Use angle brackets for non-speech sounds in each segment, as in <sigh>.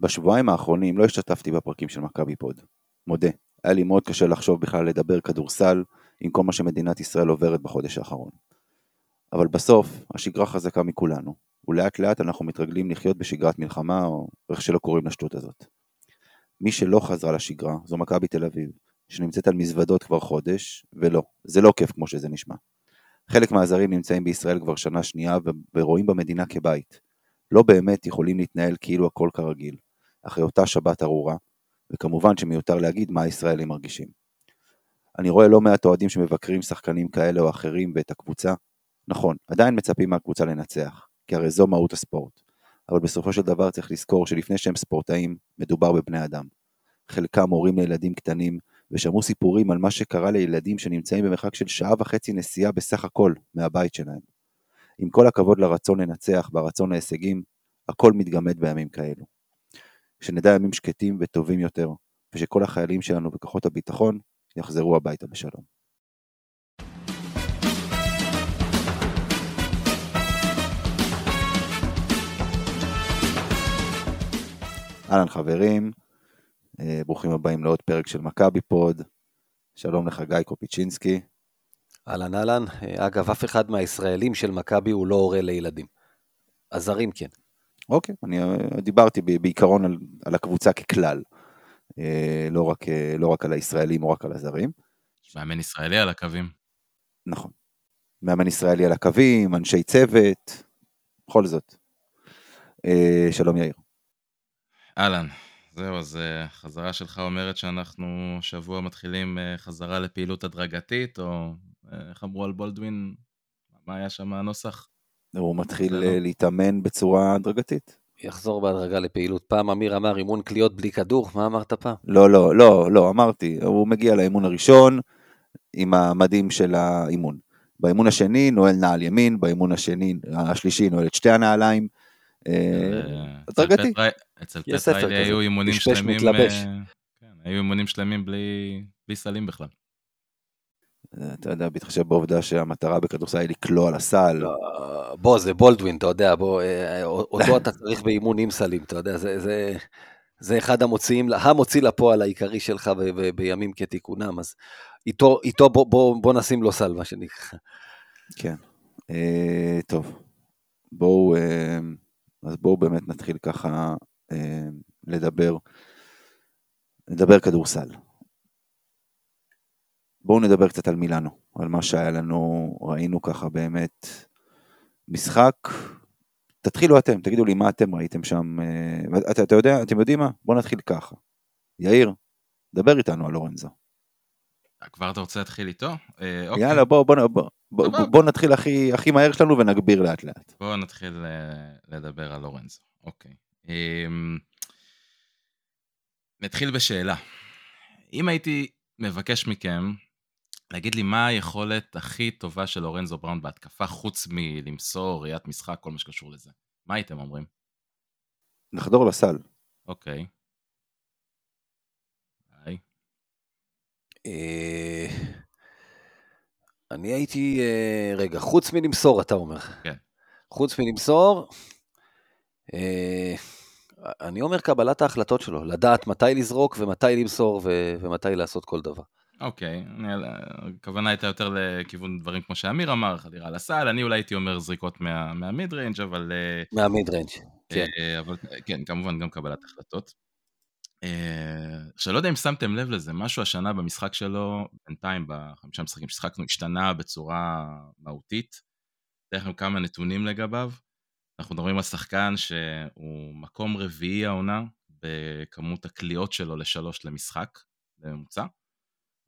בשבועיים האחרונים לא השתתפתי בפרקים של מכבי פוד, מודה. היה לי מאוד קשה לחשוב בכלל לדבר כדורסל עם כל מה שמדינת ישראל עוברת בחודש האחרון. אבל בסוף, השגרה חזקה מכולנו, ולאט לאט אנחנו מתרגלים לחיות בשגרת מלחמה, או איך שלא קוראים לשטות הזאת. מי שלא חזרה לשגרה זו מכבי תל אביב, שנמצאת על מזוודות כבר חודש, ולא, זה לא כיף כמו שזה נשמע. חלק מהזרים נמצאים בישראל כבר שנה שנייה ורואים במדינה כבית. לא באמת יכולים להתנהל כאילו הכל כרגיל, אחרי אותה שבת ארורה, וכמובן שמיותר להגיד מה הישראלים מרגישים. אני רואה לא מעט אוהדים שמבקרים שחקנים כאלה או אחרים ואת הקבוצה. נכון, עדיין מצפים מהקבוצה לנצח, כי הרי זו מהות הספורט. אבל בסופו של דבר צריך לזכור שלפני שהם ספורטאים, מדובר בבני אדם. חלקם הורים לילדים קטנים, ושמעו סיפורים על מה שקרה לילדים שנמצאים במרחק של שעה וחצי נסיעה בסך הכל מהבית שלהם. עם כל הכבוד לרצון לנצח והרצון להישגים, הכל מתגמד בימים כאלו. שנדע ימים שקטים וטובים יותר, ושכל החיילים שלנו וכוחות הביטחון יחזרו הביתה בשלום. אהלן חברים, אה, ברוכים הבאים לעוד פרק של מכבי פוד. שלום לך גיא קופיצ'ינסקי. אהלן אהלן, אה, אגב, אף אחד מהישראלים של מכבי הוא לא הורה לילדים. הזרים כן. אוקיי, אני אה, דיברתי בעיקרון על, על הקבוצה ככלל, לא רק, לא רק על הישראלים או רק על הזרים. מאמן ישראלי על הקווים. נכון. מאמן ישראלי על הקווים, אנשי צוות, בכל זאת. שלום יאיר. אהלן, זהו, אז חזרה שלך אומרת שאנחנו שבוע מתחילים חזרה לפעילות הדרגתית, או איך אמרו על בולדווין? מה היה שם הנוסח? הוא מתחיל לא... להתאמן בצורה הדרגתית. יחזור בהדרגה לפעילות. פעם אמיר אמר אימון קליעות בלי כדור, מה אמרת פעם? לא, לא, לא, לא, אמרתי, הוא מגיע לאימון הראשון עם המדים של האימון. באימון השני נועל נעל ימין, באימון השני, השלישי נועל את שתי הנעליים. הדרגתי. אצל פטריילי היו אימונים שלמים, אה, כן, היו אימונים שלמים בלי, בלי סלים בכלל. אתה יודע, בהתחשב בעובדה שהמטרה בכדורסל היא לקלוע על הסל. לא, בוא, זה בולדווין, אתה יודע, בוא, אה, אותו אתה צריך באימון עם סלים, אתה יודע, זה, זה, זה אחד המוציאים, המוציא לפועל העיקרי שלך ב, ב, בימים כתיקונם, אז איתו, איתו בוא, בוא, בוא נשים לו סל, מה שנקרא. כן, אה, טוב, בואו, אה, אז בואו באמת נתחיל ככה אה, לדבר, לדבר כדורסל. בואו נדבר קצת על מילאנו, על מה שהיה לנו, ראינו ככה באמת משחק. תתחילו אתם, תגידו לי מה אתם ראיתם שם. אה, אתה, אתה יודע, אתם יודעים מה? בואו נתחיל ככה. יאיר, דבר איתנו על לורנזו. כבר אתה רוצה להתחיל איתו? אה, אוקיי. יאללה, בואו בוא, בוא, בוא, בוא, בוא נתחיל הכי, הכי מהר שלנו ונגביר לאט לאט. בואו נתחיל אה, לדבר על לורנזו, אוקיי. אמ, נתחיל בשאלה. אם הייתי מבקש מכם להגיד לי מה היכולת הכי טובה של לורנזו בראון בהתקפה, חוץ מלמסור, ראיית משחק, כל מה שקשור לזה, מה הייתם אומרים? לחדור לסל. אוקיי. היי. אה, אני הייתי, אה, רגע, חוץ מלמסור, אתה אומר. כן. חוץ מלמסור, אה, אני אומר קבלת ההחלטות שלו, לדעת מתי לזרוק ומתי למסור ומתי לעשות כל דבר. אוקיי, הכוונה הייתה יותר לכיוון דברים כמו שאמיר אמר, חדירה לסל, אני אולי הייתי אומר זריקות מה, מה-mid range, אבל... אה, מה-mid range, כן. אה, אבל כן, כמובן גם קבלת החלטות. עכשיו, לא יודע אם שמתם לב לזה, משהו השנה במשחק שלו, בינתיים בחמישה משחקים ששחקנו, השתנה בצורה מהותית. אתן לכם כמה נתונים לגביו. אנחנו מדברים על שחקן שהוא מקום רביעי העונה בכמות הקליעות שלו לשלוש למשחק בממוצע.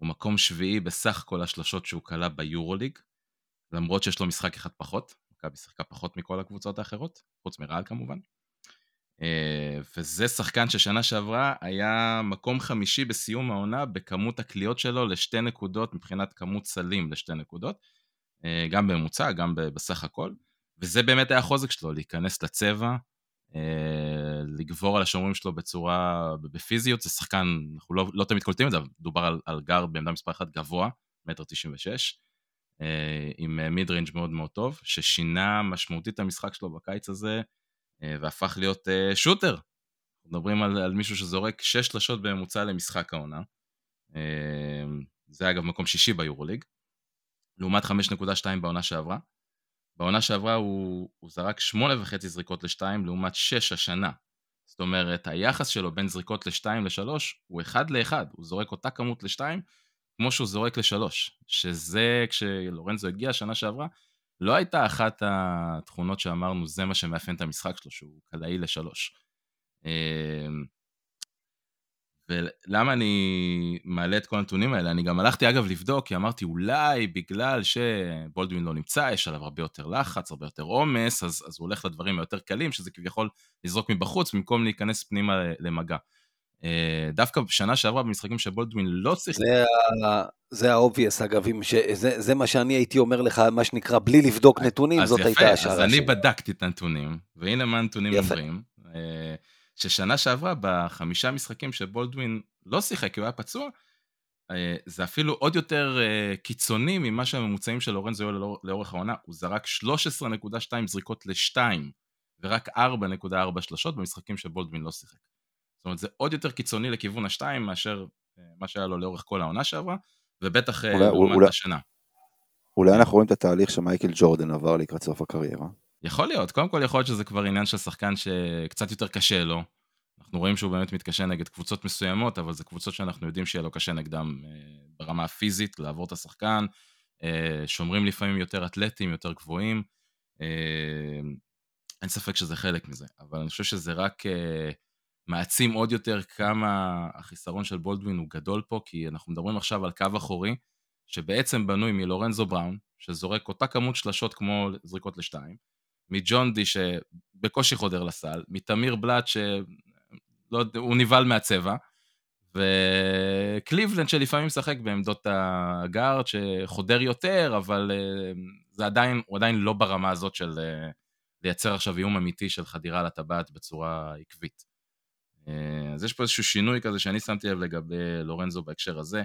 הוא מקום שביעי בסך כל השלשות שהוא כלה ביורוליג, למרות שיש לו משחק אחד פחות, מכבי שיחקה פחות מכל הקבוצות האחרות, חוץ מרעל כמובן. אה, וזה שחקן ששנה שעברה היה מקום חמישי בסיום העונה בכמות הקליעות שלו לשתי נקודות מבחינת כמות סלים לשתי נקודות, אה, גם בממוצע, גם בסך הכל. וזה באמת היה החוזק שלו, להיכנס לצבע, לגבור על השומרים שלו בצורה, בפיזיות, זה שחקן, אנחנו לא, לא תמיד קולטים את זה, אבל דובר על, על גר בעמדה מספר 1 גבוה, מטר 96, אה, עם מיד ריינג' מאוד מאוד טוב, ששינה משמעותית את המשחק שלו בקיץ הזה, אה, והפך להיות שוטר. מדברים על, על מישהו שזורק 6 שלשות בממוצע למשחק העונה. זה אגב מקום שישי ביורוליג, לעומת 5.2 בעונה שעברה. בעונה שעברה הוא, הוא זרק 8.5 זריקות ל-2 לעומת 6 השנה. זאת אומרת, היחס שלו בין זריקות ל-2 ל-3 הוא 1 ל-1, הוא זורק אותה כמות ל-2 כמו שהוא זורק ל-3, שזה, כשלורנזו הגיע שנה שעברה, לא הייתה אחת התכונות שאמרנו, זה מה שמאפיין את המשחק שלו, שהוא קלעי ל-3. ולמה אני מעלה את כל הנתונים האלה? אני גם הלכתי אגב לבדוק, כי אמרתי אולי בגלל שבולדווין לא נמצא, יש עליו הרבה יותר לחץ, הרבה יותר עומס, אז, אז הוא הולך לדברים היותר קלים, שזה כביכול לזרוק מבחוץ, במקום להיכנס פנימה למגע. אה, דווקא בשנה שעברה במשחקים שבולדווין לא צריך... זה, ה... זה האובייס אגב, ש... זה, זה מה שאני הייתי אומר לך, מה שנקרא, בלי לבדוק נתונים, זאת יפה, הייתה השערה שלי. אז אני בדקתי את הנתונים, והנה מה הנתונים אומרים. ששנה שעברה, בחמישה משחקים שבולדווין לא שיחק, כי הוא היה פצוע, אה, זה אפילו עוד יותר אה, קיצוני ממה שהממוצעים של לורנזו היו לאורך העונה. הוא זרק 13.2 זריקות ל-2 ורק 4.4 שלשות במשחקים שבולדווין לא שיחק. זאת אומרת, זה עוד יותר קיצוני לכיוון השתיים מאשר אה, מה שהיה לו לאורך כל העונה שעברה, ובטח לעומת השנה. אולי אנחנו רואים את התהליך שמייקל ג'ורדן עבר לקראת סוף הקריירה. יכול להיות, קודם כל יכול להיות שזה כבר עניין של שחקן שקצת יותר קשה לו. אנחנו רואים שהוא באמת מתקשה נגד קבוצות מסוימות, אבל זה קבוצות שאנחנו יודעים שיהיה לו קשה נגדם אה, ברמה הפיזית, לעבור את השחקן. אה, שומרים לפעמים יותר אתלטים, יותר גבוהים. אה, אין ספק שזה חלק מזה, אבל אני חושב שזה רק מעצים עוד יותר כמה החיסרון של בולדווין הוא גדול פה, כי אנחנו מדברים עכשיו על קו אחורי, שבעצם בנוי מלורנזו בראון, שזורק אותה כמות שלשות כמו זריקות לשתיים, מג'ון די שבקושי חודר לסל, מתמיר בלאט שהוא לא, נבהל מהצבע, וקליבלנד שלפעמים משחק בעמדות הגארד שחודר יותר, אבל אה, זה עדיין, הוא עדיין לא ברמה הזאת של אה, לייצר עכשיו איום אמיתי של חדירה לטבעת בצורה עקבית. אה, אז יש פה איזשהו שינוי כזה שאני שמתי לב לגבי לורנזו בהקשר הזה.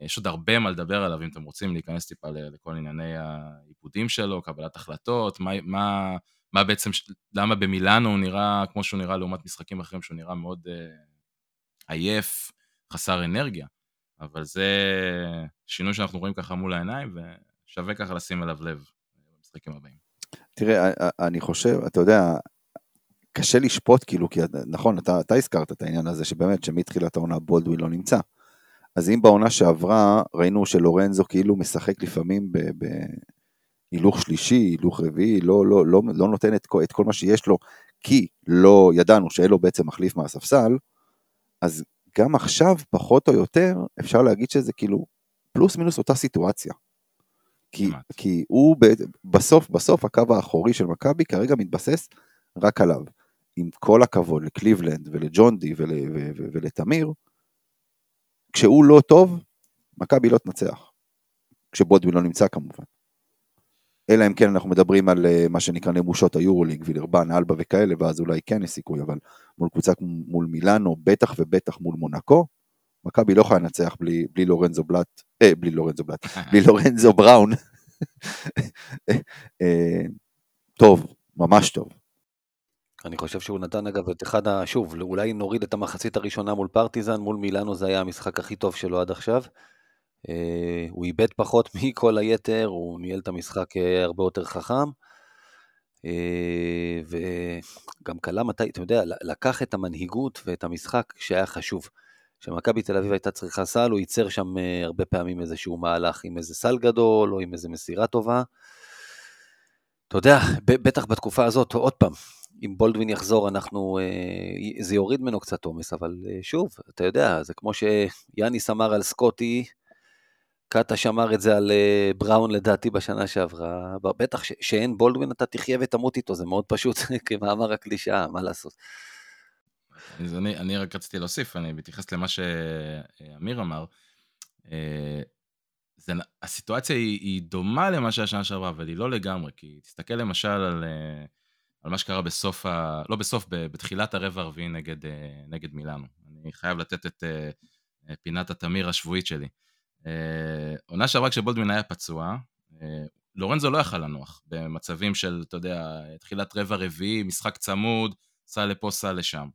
יש עוד הרבה מה לדבר עליו, אם אתם רוצים להיכנס טיפה לכל ענייני העיבודים שלו, קבלת החלטות, מה, מה, מה בעצם, למה במילאנו הוא נראה כמו שהוא נראה לעומת משחקים אחרים, שהוא נראה מאוד uh, עייף, חסר אנרגיה. אבל זה שינוי שאנחנו רואים ככה מול העיניים, ושווה ככה לשים אליו לב במשחקים הבאים. תראה, אני חושב, אתה יודע, קשה לשפוט, כאילו, כי נכון, אתה, אתה הזכרת את העניין הזה, שבאמת, שמתחילת העונה בולדווין לא נמצא. אז אם בעונה שעברה ראינו שלורנזו כאילו משחק לפעמים בהילוך שלישי, הילוך רביעי, לא, לא, לא, לא נותן את, את כל מה שיש לו, כי לא ידענו שאין לו בעצם מחליף מהספסל, אז גם עכשיו, פחות או יותר, אפשר להגיד שזה כאילו פלוס מינוס אותה סיטואציה. כי, כי הוא בסוף, בסוף הקו האחורי של מכבי כרגע מתבסס רק עליו. עם כל הכבוד לקליבלנד ולג'ון די ול, ולתמיר, כשהוא לא טוב, מכבי לא תנצח. כשבודווין לא נמצא כמובן. אלא אם כן אנחנו מדברים על uh, מה שנקרא נמושות היורוליג, וילרבן, אלבה וכאלה, ואז אולי כן יש סיכוי, אבל מול קבוצה מול מילאנו, בטח ובטח מול מונקו, מכבי לא יכולה לנצח בלי, בלי לורנזו בלאט, אה, בלי לורנזו בלאט, <laughs> בלי לורנזו בראון. <laughs> אה, טוב, ממש טוב. אני חושב שהוא נתן אגב את אחד ה... שוב, אולי נוריד את המחצית הראשונה מול פרטיזן, מול מילאנו זה היה המשחק הכי טוב שלו עד עכשיו. אה, הוא איבד פחות <laughs> מכל היתר, הוא ניהל את המשחק אה, הרבה יותר חכם. אה, וגם קלה מתי, אתה יודע, לקח את המנהיגות ואת המשחק שהיה חשוב. כשמכבי תל אביב הייתה צריכה סל, הוא ייצר שם הרבה פעמים איזשהו מהלך עם איזה סל גדול או עם איזה מסירה טובה. אתה יודע, בטח בתקופה הזאת, עוד פעם, אם בולדווין יחזור, אנחנו, אה, זה יוריד ממנו קצת עומס, אבל אה, שוב, אתה יודע, זה כמו שיאניס אמר על סקוטי, קטש אמר את זה על אה, בראון לדעתי בשנה שעברה, בטח שאין בולדווין אתה תחיה ותמות איתו, זה מאוד פשוט <laughs> כמאמר הקלישאה, מה לעשות. אז אני, אני רק רציתי להוסיף, אני מתייחס למה שאמיר אמר. זה, הסיטואציה היא, היא דומה למה שהיה שנה שעברה, אבל היא לא לגמרי, כי תסתכל למשל על... על מה שקרה בסוף, ה... לא בסוף, בתחילת הרבע הרביעי נגד, אה, נגד מילאנו. אני חייב לתת את אה, אה, פינת התמיר השבועית שלי. עונה שעברה כשבולדווין היה פצוע, לורנזו לא יכל לנוח במצבים של, אתה יודע, תחילת רבע רביעי, משחק צמוד, סע לפה, סע לשם.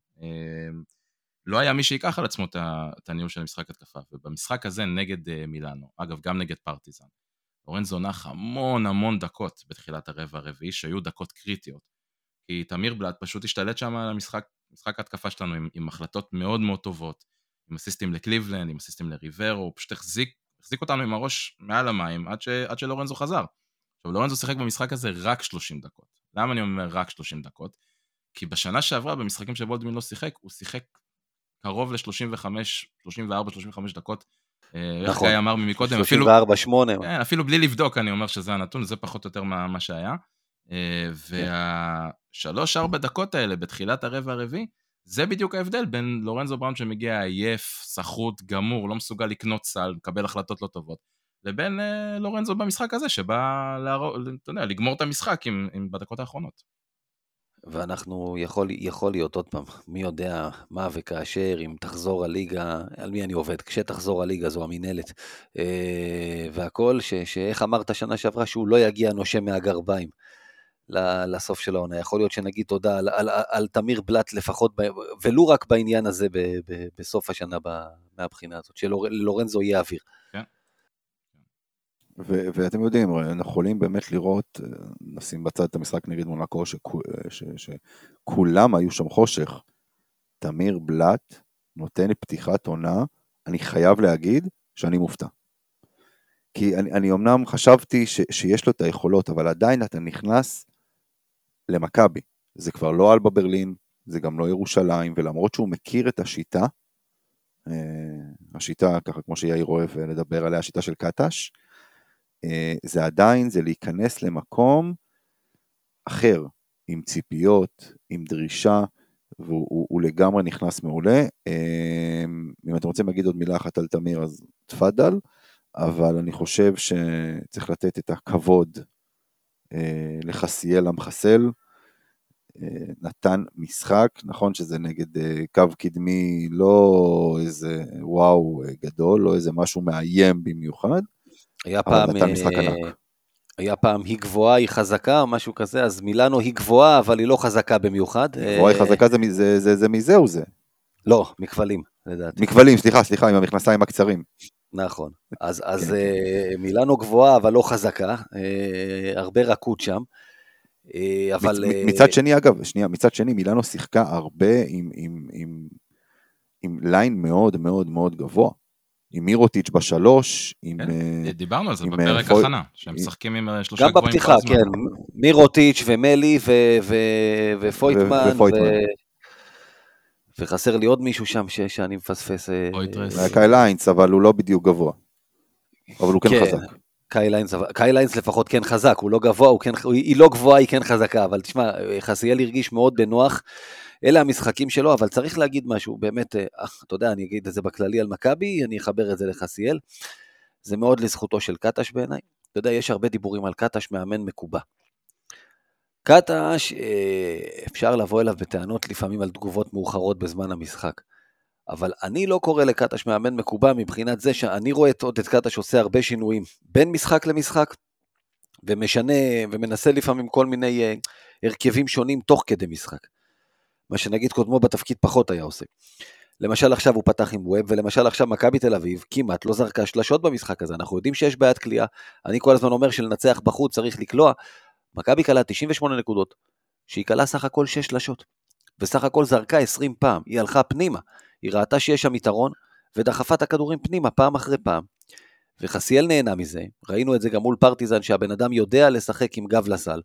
לא היה מי שיקח על עצמו את הניהול של המשחק התקפה. ובמשחק הזה נגד מילאנו, אגב, גם נגד פרטיזן, לורנזו נח המון המון דקות בתחילת הרבע הרביעי, שהיו דקות קריטיות. כי תמיר בלאט פשוט השתלט שם על המשחק, משחק ההתקפה שלנו עם, עם החלטות מאוד מאוד טובות, עם אסיסטים לקליבלנד, עם אסיסטים לריברו, הוא פשוט החזיק, החזיק אותנו עם הראש מעל המים עד, ש, עד שלורנזו חזר. עכשיו, לורנזו שיחק במשחק הזה רק 30 דקות. למה אני אומר רק 30 דקות? כי בשנה שעברה, במשחקים שבולדמין לא שיחק, הוא שיחק קרוב ל-35, 34, 35 דקות. אה, נכון. איך גיא אמר מקודם, אפילו... 34, 8. כן, אפילו בלי לבדוק, אני אומר שזה הנתון, זה פחות או יותר מה, מה שהיה. אה. והשלוש-ארבע דקות האלה בתחילת הרבע הרביעי, זה בדיוק ההבדל בין לורנזו בראון שמגיע עייף, סחוט, גמור, לא מסוגל לקנות סל, מקבל החלטות לא טובות, לבין אה, לורנזו במשחק הזה, שבא, להר... אתה יודע, לגמור את המשחק עם, עם בדקות האחרונות. ואנחנו, יכול, יכול להיות עוד פעם, מי יודע מה וכאשר, אם תחזור הליגה, על מי אני עובד, כשתחזור הליגה זו המינהלת, אה, והכל, שאיך אמרת שנה שעברה, שהוא לא יגיע נושה מהגרביים. לסוף של העונה. יכול להיות שנגיד תודה על, על, על, על תמיר בלאט לפחות, ב, ולו רק בעניין הזה ב, ב, בסוף השנה ב, מהבחינה הזאת, שלורנזו יהיה אוויר. כן. ו- ואתם יודעים, אנחנו יכולים באמת לראות, נשים בצד את המשחק נגד מונקו, שכולם היו שם חושך. תמיר בלאט נותן פתיחת עונה, אני חייב להגיד שאני מופתע. כי אני, אני אמנם חשבתי ש, שיש לו את היכולות, אבל עדיין אתה נכנס למכבי. זה כבר לא אלבה ברלין, זה גם לא ירושלים, ולמרות שהוא מכיר את השיטה, אה, השיטה, ככה כמו שיאיר אוהב לדבר עליה, השיטה של קטש, אה, זה עדיין, זה להיכנס למקום אחר, עם ציפיות, עם דרישה, והוא הוא, הוא לגמרי נכנס מעולה. אה, אם אתם רוצים להגיד עוד מילה אחת על תמיר, אז תפאדל, אבל אני חושב שצריך לתת את הכבוד לחסיאל המחסל, נתן משחק, נכון שזה נגד אה, קו קדמי לא איזה וואו אה, גדול, לא איזה משהו מאיים במיוחד, היה פעם, נתן משחק ענק. אה, היה פעם היא גבוהה, היא חזקה, או משהו כזה, אז מילאנו היא גבוהה, אבל היא לא חזקה במיוחד. גבוהה, היא חזקה, זה, זה, זה, זה מזהו זה. לא, מכבלים, לדעתי. מכבלים, סליחה, סליחה, עם המכנסיים הקצרים. נכון. אז, אז כן. מילאנו גבוהה, אבל לא חזקה, הרבה רכות שם. אה, אבל... אה, מצד שני, אגב, שנייה, מצד שני, מילאנו שיחקה הרבה עם, עם, עם, עם ליין מאוד מאוד מאוד גבוה. עם מירוטיץ' בשלוש, עם... כן, אה, דיברנו על זה בפרק פוי... הכנה, שהם משחקים עם שלושה גבוהים. גם בפתיחה, כן. מירוטיץ' ומלי ו... ו... ופויטמן. ו... וחסר לי עוד מישהו שם ש... שאני מפספס. קייל היינס, אבל הוא לא בדיוק גבוה. אבל הוא כן, כן חזק. קייל היינס, קייל היינס לפחות כן חזק, הוא לא גבוה, הוא כן, היא לא גבוהה, היא כן חזקה, אבל תשמע, חסיאל הרגיש מאוד בנוח, אלה המשחקים שלו, אבל צריך להגיד משהו, באמת, אה, אתה יודע, אני אגיד את זה בכללי על מכבי, אני אחבר את זה לחסיאל, זה מאוד לזכותו של קטש בעיניי, אתה יודע, יש הרבה דיבורים על קטש מאמן מקובע. קטש, אה, אפשר לבוא אליו בטענות לפעמים על תגובות מאוחרות בזמן המשחק. אבל אני לא קורא לקטש מאמן מקובע מבחינת זה שאני רואה את עודד קטש עושה הרבה שינויים בין משחק למשחק, ומשנה ומנסה לפעמים כל מיני uh, הרכבים שונים תוך כדי משחק. מה שנגיד קודמו בתפקיד פחות היה עושה. למשל עכשיו הוא פתח עם ווב, ולמשל עכשיו מכבי תל אביב כמעט לא זרקה שלשות במשחק הזה, אנחנו יודעים שיש בעיית כליאה, אני כל הזמן אומר שלנצח בחוץ צריך לקלוע, מכבי קלה 98 נקודות, שהיא קלה סך הכל 6 שלשות, וסך הכל זרקה 20 פעם, היא הלכה פנימה, היא ראתה שיש שם יתרון, ודחפה את הכדורים פנימה פעם אחרי פעם. וחסיאל נהנה מזה, ראינו את זה גם מול פרטיזן, שהבן אדם יודע לשחק עם גב לסל.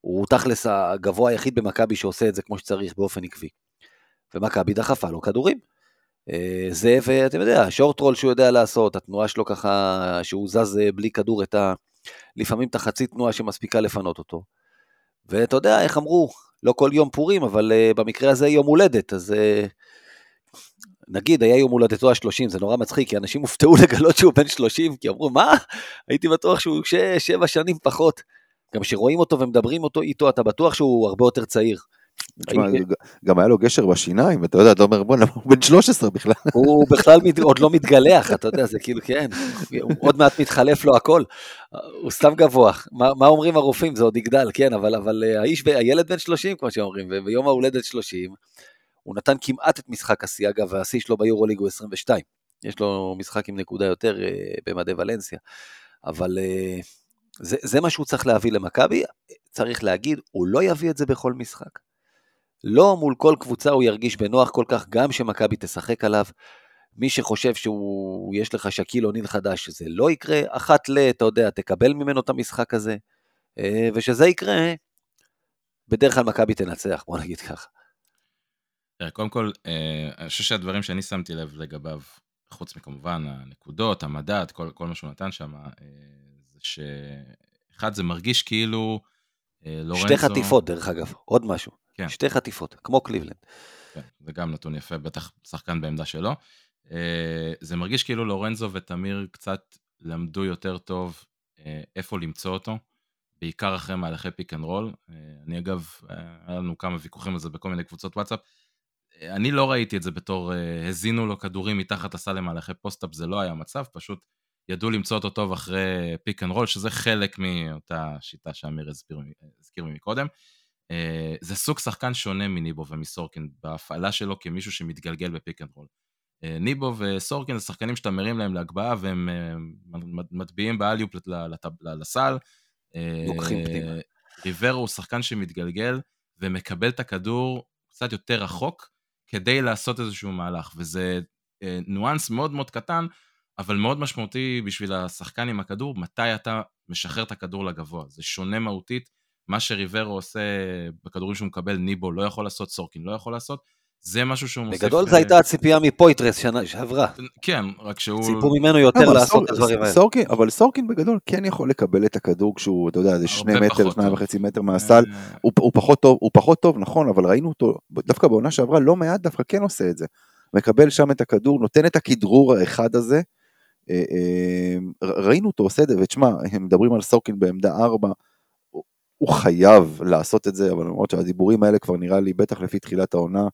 הוא תכלס הגבוה היחיד במכבי שעושה את זה כמו שצריך באופן עקבי. ומכבי דחפה לו כדורים. אה, זה, ואתם יודעים, השורט רול שהוא יודע לעשות, התנועה שלו ככה, שהוא זז אה, בלי כדור את ה... לפעמים את החצי תנועה שמספיקה לפנות אותו. ואתה יודע, איך אמרו, לא כל יום פורים, אבל uh, במקרה הזה יום הולדת, אז נגיד היה יום הולדתו ה-30, זה נורא מצחיק, כי אנשים הופתעו <laughs> לגלות שהוא בן 30, כי אמרו, מה? הייתי בטוח שהוא 6-7 שנים פחות. גם כשרואים אותו ומדברים אותו איתו, אתה בטוח שהוא הרבה יותר צעיר. תשמע, גם היה לו גשר בשיניים, אתה יודע, אתה אומר, בוא'נה, הוא בן 13 בכלל. <laughs> הוא בכלל עוד לא מתגלח, אתה יודע, זה כאילו, כן, עוד מעט מתחלף לו הכל. הוא סתם גבוה. מה אומרים הרופאים? זה עוד יגדל, כן, אבל האיש, הילד בן 30, כמו שאומרים, וביום ההולדת 30, הוא נתן כמעט את משחק השיא, אגב, והשיא שלו ביורוליג הוא 22. יש לו משחק עם נקודה יותר uh, במדי ולנסיה. אבל uh, זה, זה מה שהוא צריך להביא למכבי, צריך להגיד, הוא לא יביא את זה בכל משחק. לא מול כל קבוצה הוא ירגיש בנוח כל כך, גם שמכבי תשחק עליו. מי שחושב שהוא, יש לך שקיל אוניל חדש, שזה לא יקרה, אחת ל, אתה יודע, תקבל ממנו את המשחק הזה, אה, ושזה יקרה, בדרך כלל מכבי תנצח, בוא נגיד ככה. קודם כל, אה, אני חושב שהדברים שאני שמתי לב לגביו, חוץ מכמובן הנקודות, המדד, כל, כל מה שהוא נתן שם, אה, זה שאחד, זה מרגיש כאילו לורנזו... שתי חטיפות, דרך אגב, עוד משהו. כן. שתי חטיפות, כמו קליבלנד. כן, זה גם נתון יפה, בטח שחקן בעמדה שלו. אה, זה מרגיש כאילו לורנזו ותמיר קצת למדו יותר טוב אה, איפה למצוא אותו, בעיקר אחרי מהלכי פיק אנד רול. אני אגב, אה, היה לנו כמה ויכוחים על זה בכל מיני קבוצות וואטסאפ. אני לא ראיתי את זה בתור, הזינו לו כדורים מתחת לסל למהלכי post-up, זה לא היה מצב, פשוט ידעו למצוא אותו טוב אחרי pick and roll, שזה חלק מאותה שיטה שאמיר הזכיר מקודם. זה סוג שחקן שונה מניבו ומסורקין בהפעלה שלו כמישהו שמתגלגל ב-pick and roll. אה, ניבו וסורקין זה שחקנים שאתה מרים להם להגבהה והם אה, מטביעים ב-alley-oop לסל. לוקחים אה, פנימה. ריברו הוא שחקן שמתגלגל ומקבל את הכדור קצת יותר רחוק כדי לעשות איזשהו מהלך, וזה ניואנס מאוד מאוד קטן, אבל מאוד משמעותי בשביל השחקן עם הכדור, מתי אתה משחרר את הכדור לגבוה. זה שונה מהותית, מה שריברו עושה בכדורים שהוא מקבל, ניבו לא יכול לעשות, סורקין לא יכול לעשות, זה משהו שהוא מוסיף... בגדול זו הייתה הציפייה מפויטרס שנה שעברה. כן, רק שהוא... ציפו ממנו יותר לעשות את הדברים האלה. סורקין, אבל סורקין בגדול כן יכול לקבל את הכדור כשהוא, אתה יודע, זה שני מטר, שניים וחצי מטר מהסל. אה. הוא פחות טוב, הוא פחות טוב, נכון, אבל ראינו אותו, דווקא בעונה שעברה, לא מעט דווקא כן עושה את זה. מקבל שם את הכדור, נותן את הכדרור האחד הזה. אה, אה, ראינו אותו עושה את זה, ותשמע, הם מדברים על סורקין בעמדה ארבע. הוא חייב לעשות את זה, אבל למרות שהדיבורים האלה כבר נראה לי, בטח לפי תחילת העונה, אה,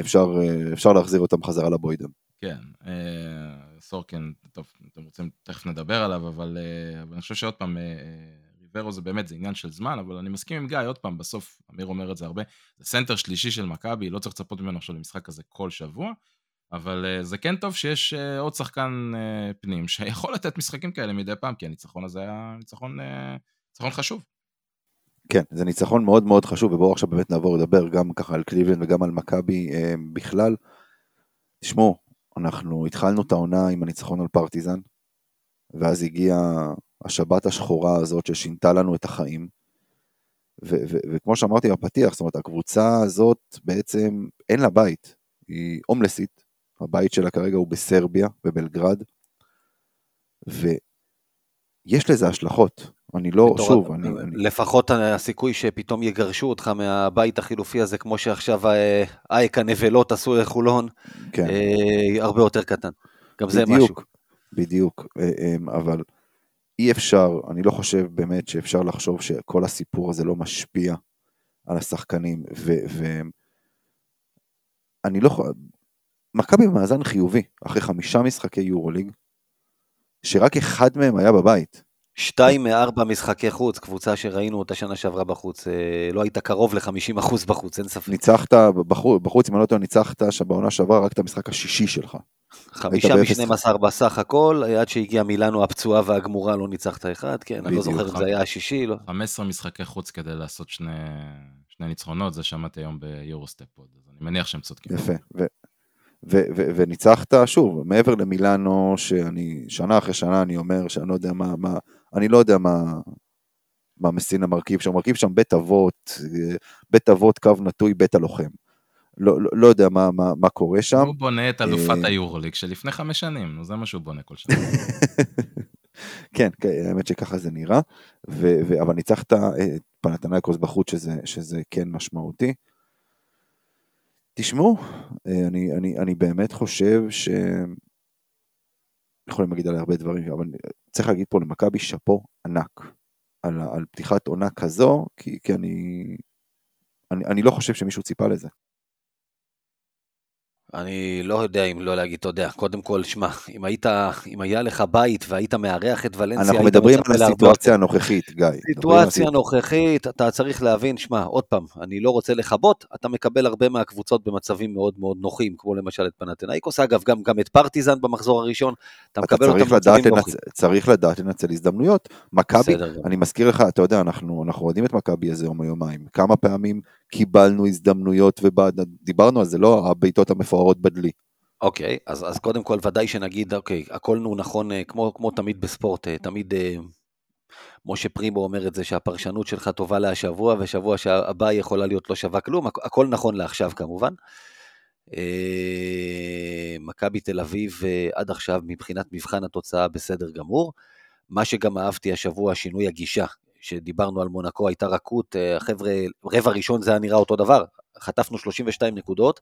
אפשר, אה, אפשר להחזיר אותם חזרה לבוידם. כן, אה, סורקין, טוב, אתם רוצים, תכף נדבר עליו, אבל, אבל אני חושב שעוד פעם, ריברו זה באמת, זה עניין של זמן, אבל אני מסכים עם גיא, עוד פעם, בסוף, אמיר אומר את זה הרבה, זה סנטר שלישי של מכבי, לא צריך לצפות ממנו עכשיו למשחק כזה כל שבוע, אבל זה כן טוב שיש עוד שחקן פנים שיכול לתת משחקים כאלה מדי פעם, כי הניצחון הזה היה ניצחון, ניצחון חשוב. כן, זה ניצחון מאוד מאוד חשוב, ובואו עכשיו באמת נעבור לדבר גם ככה על קליבלנד וגם על מכבי אה, בכלל. תשמעו, אנחנו התחלנו את העונה עם הניצחון על פרטיזן, ואז הגיעה השבת השחורה הזאת ששינתה לנו את החיים. ו- ו- וכמו שאמרתי בפתיח, זאת אומרת, הקבוצה הזאת בעצם אין לה בית, היא הומלסית, הבית שלה כרגע הוא בסרביה, בבלגרד, ויש לזה השלכות. אני לא, שוב, אני... לפחות הסיכוי שפתאום יגרשו אותך מהבית החילופי הזה, כמו שעכשיו אייק הנבלות עשו לחולון, כן. אה, הרבה יותר קטן. גם זה בדיוק, משהו. בדיוק, אה, אה, אבל אי אפשר, אני לא חושב באמת שאפשר לחשוב שכל הסיפור הזה לא משפיע על השחקנים, ואני לא יכול... מכבי במאזן חיובי, אחרי חמישה משחקי יורוליג, שרק אחד מהם היה בבית. שתיים מארבע משחקי חוץ, קבוצה שראינו אותה שנה שעברה בחוץ, אה, לא היית קרוב ל-50% בחוץ, אין ספק. ניצחת בחוץ, בחוץ אם אני לא טועה, ניצחת בעונה שעברה רק את המשחק השישי שלך. חמישה משנים עשר בסך הכל, עד שהגיעה מילאנו הפצועה והגמורה לא ניצחת אחד, כן, אני לא זוכר אם זה היה השישי. לא. 15 משחקי חוץ כדי לעשות שני, שני ניצחונות, זה שמעתי היום ביורוסטפ עוד, אז אני מניח שהם צודקים. יפה, ו- ו- ו- וניצחת, שוב, מעבר למילאנו, שאני, שנה אחרי שנה אני אומר שאני לא יודע מה, מה אני לא יודע מה, מה מסינה מרכיב שם, מרכיב שם בית אבות, בית אבות קו נטוי בית הלוחם. לא, לא, לא יודע מה, מה, מה קורה שם. הוא בונה את אלופת אה, היורוליג שלפני חמש שנים, זה מה שהוא בונה כל שנה. <laughs> כן, כן, האמת שככה זה נראה, ו, ו, אבל ניצחת את פנתנייקוס בחוץ, שזה, שזה כן משמעותי. תשמעו, אה, אני, אני, אני באמת חושב ש... יכולים להגיד עליה הרבה דברים, אבל צריך להגיד פה למכבי שאפו ענק על, על פתיחת עונה כזו, כי, כי אני, אני, אני לא חושב שמישהו ציפה לזה. אני לא יודע אם לא להגיד, אתה יודע, קודם כל, שמע, אם היית, אם היה לך בית והיית מארח את ולנסיה, אנחנו מדברים על הסיטואציה הנוכחית, גיא. סיטואציה נוכחית, אתה צריך להבין, שמע, עוד פעם, אני לא רוצה לכבות, אתה מקבל הרבה מהקבוצות במצבים מאוד מאוד נוחים, כמו למשל את פנתנאיקוס, אגב, גם, גם את פרטיזן במחזור הראשון, אתה מקבל אותם במצבים נוחים. צריך לדעת לנצל הזדמנויות. מכבי, אני מזכיר לך, אתה יודע, אנחנו אוהדים את מכבי איזה יום או יומיים, כמה פעמים קיבלנו הזדמנויות ודיברנו על זה, לא הבעיטות המפוארות בדלי. אוקיי, okay, אז, אז קודם כל ודאי שנגיד, אוקיי, okay, הכל נו נכון, אה, כמו, כמו תמיד בספורט, אה, תמיד אה, משה פרימו אומר את זה שהפרשנות שלך טובה להשבוע, ושבוע הבא יכולה להיות לא שווה כלום, הכל נכון לעכשיו כמובן. מכבי תל אביב עד עכשיו מבחינת מבחן התוצאה בסדר גמור. מה שגם אהבתי השבוע, שינוי הגישה. שדיברנו על מונקו, הייתה רכות, החבר'ה, רבע ראשון זה היה נראה אותו דבר, חטפנו 32 נקודות,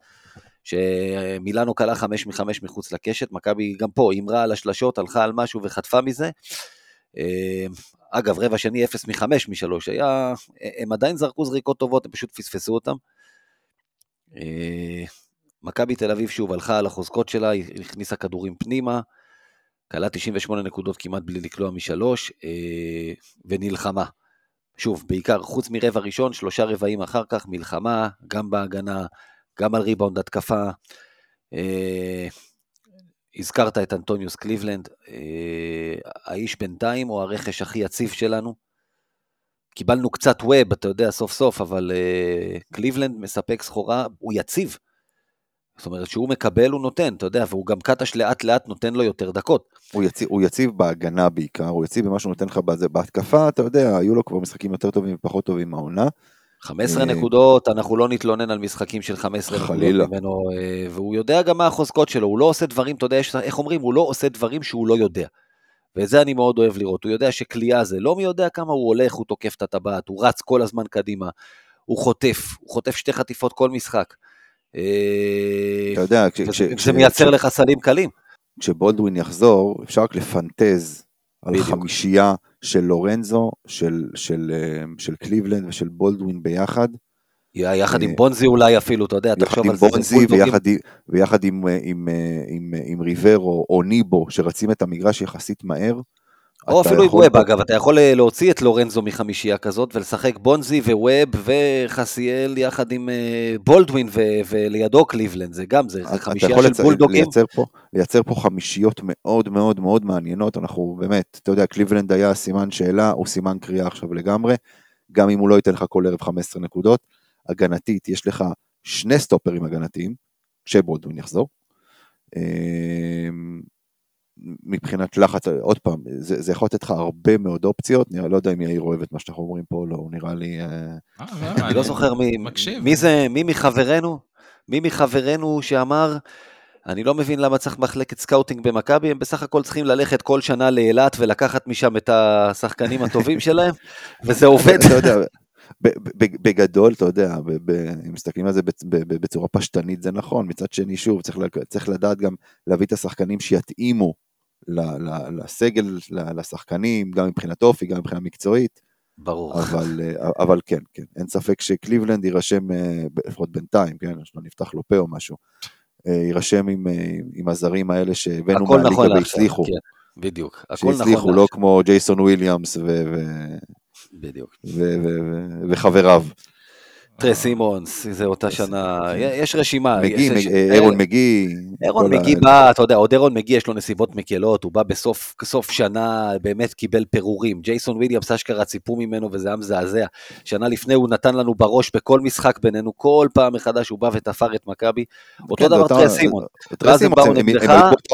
שמילאנו קלה 5 מ-5 מחוץ לקשת, מכבי גם פה הימרה על השלשות, הלכה על משהו וחטפה מזה. אה, אגב, רבע שני 0 מ-5 מ-3, היה, הם עדיין זרקו זריקות טובות, הם פשוט פספסו אותם. אה, מכבי תל אביב שוב הלכה על החוזקות שלה, היא הכניסה כדורים פנימה, כלה 98 נקודות כמעט בלי לקלוע משלוש, אה, ונלחמה. שוב, בעיקר חוץ מרבע ראשון, שלושה רבעים אחר כך, מלחמה, גם בהגנה, גם על ריבאונד התקפה. אה, הזכרת את אנטוניוס קליבלנד, אה, האיש בינתיים הוא הרכש הכי יציב שלנו. קיבלנו קצת ווב, אתה יודע, סוף סוף, אבל אה, קליבלנד מספק סחורה, הוא יציב. זאת אומרת, שהוא מקבל, הוא נותן, אתה יודע, והוא גם קטש לאט לאט נותן לו יותר דקות. הוא יציב, הוא יציב בהגנה בעיקר, הוא יציב במה שהוא נותן לך בזה. בהתקפה, אתה יודע, היו לו כבר משחקים יותר טובים ופחות טובים מהעונה. 15 אה, נקודות, אנחנו לא נתלונן על משחקים של 15 נקודות ממנו, אה, והוא יודע גם מה החוזקות שלו, הוא לא עושה דברים, אתה יודע, איך אומרים, הוא לא עושה דברים שהוא לא יודע. ואת זה אני מאוד אוהב לראות, הוא יודע שכליאה זה לא מי יודע כמה הוא הולך, הוא תוקף את הטבעת, הוא רץ כל הזמן קדימה, הוא חוטף, הוא חוטף שתי חטיפות כל משחק. אה, אתה יודע, זה מייצר לך סלים קלים. כשבולדווין יחזור, אפשר רק לפנטז על חמישייה של לורנזו, של, של, אה, של קליבלנד ושל בולדווין ביחד. יחד עם אה, בונזי אולי אפילו, אתה יודע, תחשוב על זה. יחד עם בונזי ויחד, עם ריברו או ניבו, שרצים את המגרש יחסית מהר. או אפילו עם ווב, אגב, אתה יכול אה, להוציא את לורנזו מחמישייה כזאת ולשחק בונזי וווב וחסיאל יחד עם אה, בולדווין ולידו קליבלנד, זה גם, זה חמישייה של בולדוגים. לייצר פה, לייצר פה חמישיות מאוד מאוד מאוד מעניינות, אנחנו באמת, אתה יודע, קליבלנד היה סימן שאלה, הוא סימן קריאה עכשיו לגמרי, גם אם הוא לא ייתן לך כל ערב 15 נקודות, הגנתית, יש לך שני סטופרים הגנתיים, כשבולדווין יחזור. מבחינת לחץ, עוד פעם, זה, זה יכול לתת לך הרבה מאוד אופציות, אני לא יודע אם יאיר אוהב את מה שאנחנו אומרים פה, לא, הוא נראה לי... אה, אה, לא, אני לא זוכר מי, מי זה, מי מחברינו, מי מחברינו שאמר, אני לא מבין למה צריך מחלקת scouting במכבי, הם בסך הכל צריכים ללכת כל שנה לאילת ולקחת משם את השחקנים הטובים שלהם, <laughs> וזה עובד. אתה יודע, בגדול, אתה יודע, אם מסתכלים על זה בצורה פשטנית זה נכון, מצד שני, שוב, צריך לדעת גם להביא את השחקנים שיתאימו לסגל, לשחקנים, גם מבחינת אופי, גם מבחינה מקצועית. ברור. אבל, אבל כן, כן, אין ספק שקליבלנד יירשם, אה, לפחות בינתיים, כן, שלא נפתח לו פה או משהו, אה, יירשם עם, אה, עם הזרים האלה שהבאנו מהליגה נכון והצליחו. כן, בדיוק, הכל נכון. שהצליחו, לא כמו ג'ייסון וויליאמס ו... בדיוק. וחבריו. טרי סימונס, זה אותה שנה, יש רשימה. מגי, ארון מגי. ארון מגי בא, אתה יודע, עוד ארון מגי יש לו נסיבות מקלות, הוא בא בסוף שנה, באמת קיבל פירורים. ג'ייסון וויליאמס אשכרה ציפו ממנו וזה היה מזעזע. שנה לפני הוא נתן לנו בראש בכל משחק בינינו, כל פעם מחדש הוא בא ותפר את מכבי. אותו כן, דבר טרי סימון.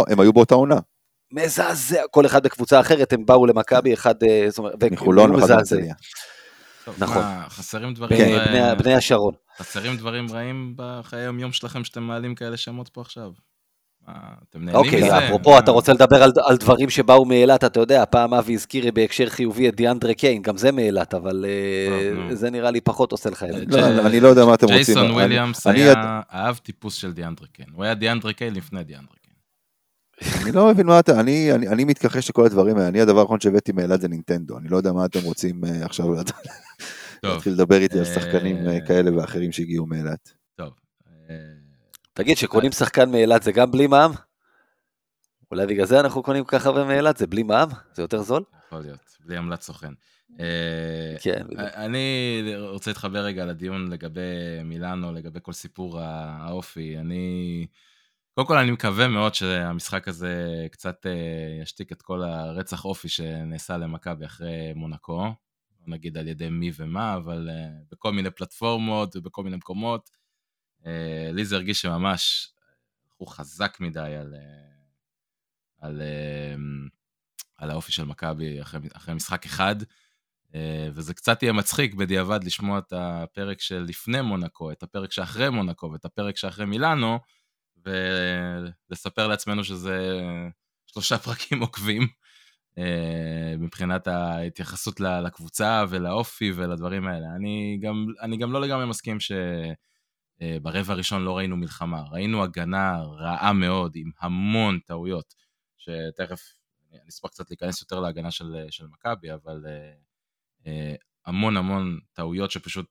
הם היו באותה עונה. מזעזע, כל אחד בקבוצה אחרת, הם באו למכבי, אחד, אה, זאת אומרת, מחולון ואחד מהרצליה. נכון. חסרים דברים... רעים. בני השרון. חסרים דברים רעים בחיי היום-יום שלכם שאתם מעלים כאלה שמות פה עכשיו? אתם נהנים אוקיי, מזה? אוקיי, אפרופו, אתה רוצה לדבר על, על דברים שבאו מאילת, אתה יודע, פעם אבי הזכיר בהקשר חיובי את דיאנדרה קיין, גם זה מאילת, אבל אה, זה נראה לי פחות עושה לך את זה. לא, אני לא יודע מה אתם רוצים. ג'ייסון וויליאמס היה אהב טיפוס של דיאנדרה קיין, הוא היה דיאנדרה קיין לפני דיאנדרה אני לא מבין מה אתה, אני, אני, אני מתכחש לכל הדברים האלה, אני הדבר האחרון שהבאתי מאלעד זה נינטנדו, אני לא יודע מה אתם רוצים uh, עכשיו להתחיל לדבר איתי על שחקנים uh, כאלה ואחרים שהגיעו מאילת. טוב. תגיד, שקונים שחקן מאילת זה גם בלי מע"מ? אולי בגלל זה אנחנו קונים ככה הרבה מאילת, זה בלי מע"מ? זה יותר זול? יכול להיות, בלי עמלת סוכן. אה, כן, בדיוק. אני רוצה להתחבר רגע לדיון לגבי מילאנו, לגבי כל סיפור האופי. אני, קודם כל אני מקווה מאוד שהמשחק הזה קצת אה, ישתיק את כל הרצח אופי שנעשה למכבי אחרי מונקו. לא נגיד על ידי מי ומה, אבל אה, בכל מיני פלטפורמות ובכל מיני מקומות. לי זה הרגיש שממש הלכו חזק מדי על, על, על האופי של מכבי אחרי, אחרי משחק אחד. אה, וזה קצת יהיה מצחיק בדיעבד לשמוע את הפרק של מונקו, את הפרק שאחרי מונקו ואת הפרק שאחרי מילאנו, ולספר לעצמנו שזה שלושה פרקים <laughs> עוקבים אה, מבחינת ההתייחסות לקבוצה ולאופי ולדברים האלה. אני גם, אני גם לא לגמרי מסכים שברבע הראשון לא ראינו מלחמה, ראינו הגנה רעה מאוד עם המון טעויות, שתכף אני אשמח קצת להיכנס יותר להגנה של, של מכבי, אבל... אה, המון המון טעויות שפשוט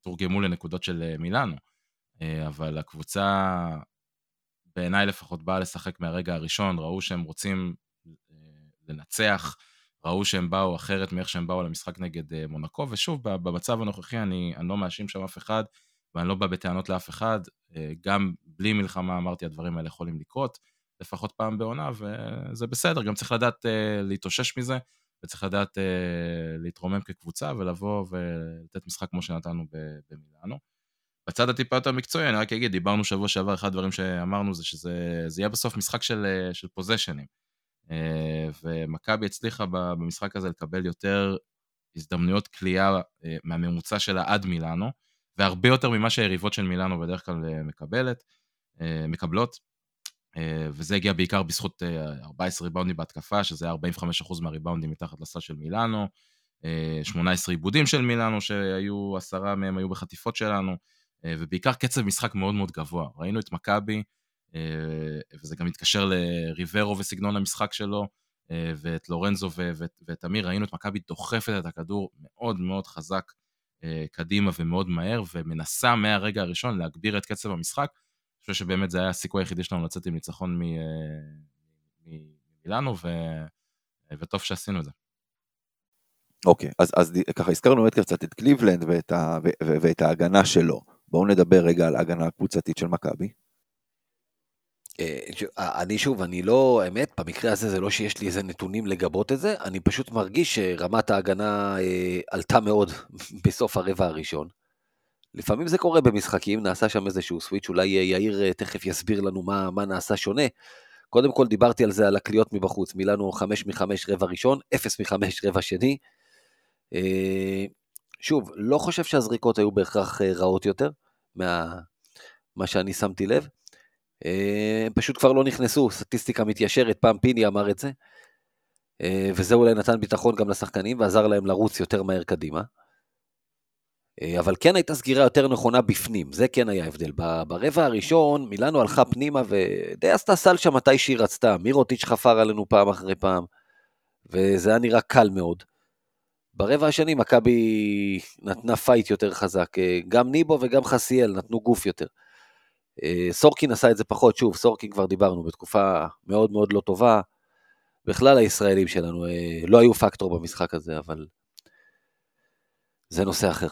תורגמו לנקודות של אה, מילאנו. אה, אבל הקבוצה, בעיניי לפחות, באה לשחק מהרגע הראשון, ראו שהם רוצים לנצח, ראו שהם באו אחרת מאיך שהם באו למשחק נגד מונקו, ושוב, במצב הנוכחי אני, אני לא מאשים שם אף אחד, ואני לא בא בטענות לאף אחד, גם בלי מלחמה אמרתי, הדברים האלה יכולים לקרות, לפחות פעם בעונה, וזה בסדר, גם צריך לדעת להתאושש מזה, וצריך לדעת להתרומם כקבוצה ולבוא ולתת משחק כמו שנתנו במילאנו. בצד הטיפה יותר מקצועי, אני רק אגיד, דיברנו שבוע שעבר, אחד הדברים שאמרנו זה שזה יהיה בסוף משחק של, אה, של פוזיישנים. Uh, ומכבי הצליחה במשחק הזה לקבל יותר הזדמנויות כליאה uh, מהממוצע שלה עד מילאנו, והרבה יותר ממה שהיריבות של מילאנו בדרך כלל מקבלת, מקבלות. אה, וזה הגיע בעיקר בזכות 14 אה, ריבאונדים בהתקפה, שזה היה 45% מהריבאונדים מתחת לסל של מילאנו, 18 אה, עיבודים של מילאנו, שהיו, עשרה מהם היו בחטיפות שלנו, ובעיקר קצב משחק מאוד מאוד גבוה. ראינו את מכבי, וזה גם מתקשר לריברו וסגנון המשחק שלו, ואת לורנזו ואת, ואת אמיר, ראינו את מכבי דוחפת את הכדור מאוד מאוד חזק קדימה ומאוד מהר, ומנסה מהרגע הראשון להגביר את קצב המשחק, חושב שבאמת זה היה הסיכוי היחידי שלנו לצאת עם ניצחון ממילאנו, ו... וטוב שעשינו את זה. אוקיי, okay, אז, אז ככה הזכרנו באמת קצת את קליבלנד ואת, ה, ו, ו, ואת ההגנה שלו. בואו נדבר רגע על ההגנה הקבוצתית של מכבי. אה, אני שוב, אני לא, האמת, במקרה הזה זה לא שיש לי איזה נתונים לגבות את זה, אני פשוט מרגיש שרמת ההגנה אה, עלתה מאוד <laughs> בסוף הרבע הראשון. לפעמים זה קורה במשחקים, נעשה שם איזשהו סוויץ', אולי יאיר אה, תכף יסביר לנו מה, מה נעשה שונה. קודם כל דיברתי על זה, על הקליעות מבחוץ, מילאנו 5 מ-5 רבע ראשון, 0 מ-5 רבע שני. אה, שוב, לא חושב שהזריקות היו בהכרח אה, רעות יותר ממה שאני שמתי לב. הם פשוט כבר לא נכנסו, סטטיסטיקה מתיישרת, פעם פיני אמר את זה. וזה אולי נתן ביטחון גם לשחקנים ועזר להם לרוץ יותר מהר קדימה. אה, אבל כן הייתה סגירה יותר נכונה בפנים, זה כן היה הבדל. ברבע הראשון, מילאנו הלכה פנימה ודי עשתה סל שם מתי שהיא רצתה. מירוטיץ' חפר עלינו פעם אחרי פעם, וזה היה נראה קל מאוד. ברבע השני מכבי נתנה פייט יותר חזק, אה, גם ניבו וגם חסיאל נתנו גוף יותר. אה, סורקין עשה את זה פחות, שוב, סורקין כבר דיברנו, בתקופה מאוד מאוד לא טובה. בכלל הישראלים שלנו לא היו פקטור במשחק הזה, אבל זה נושא אחר.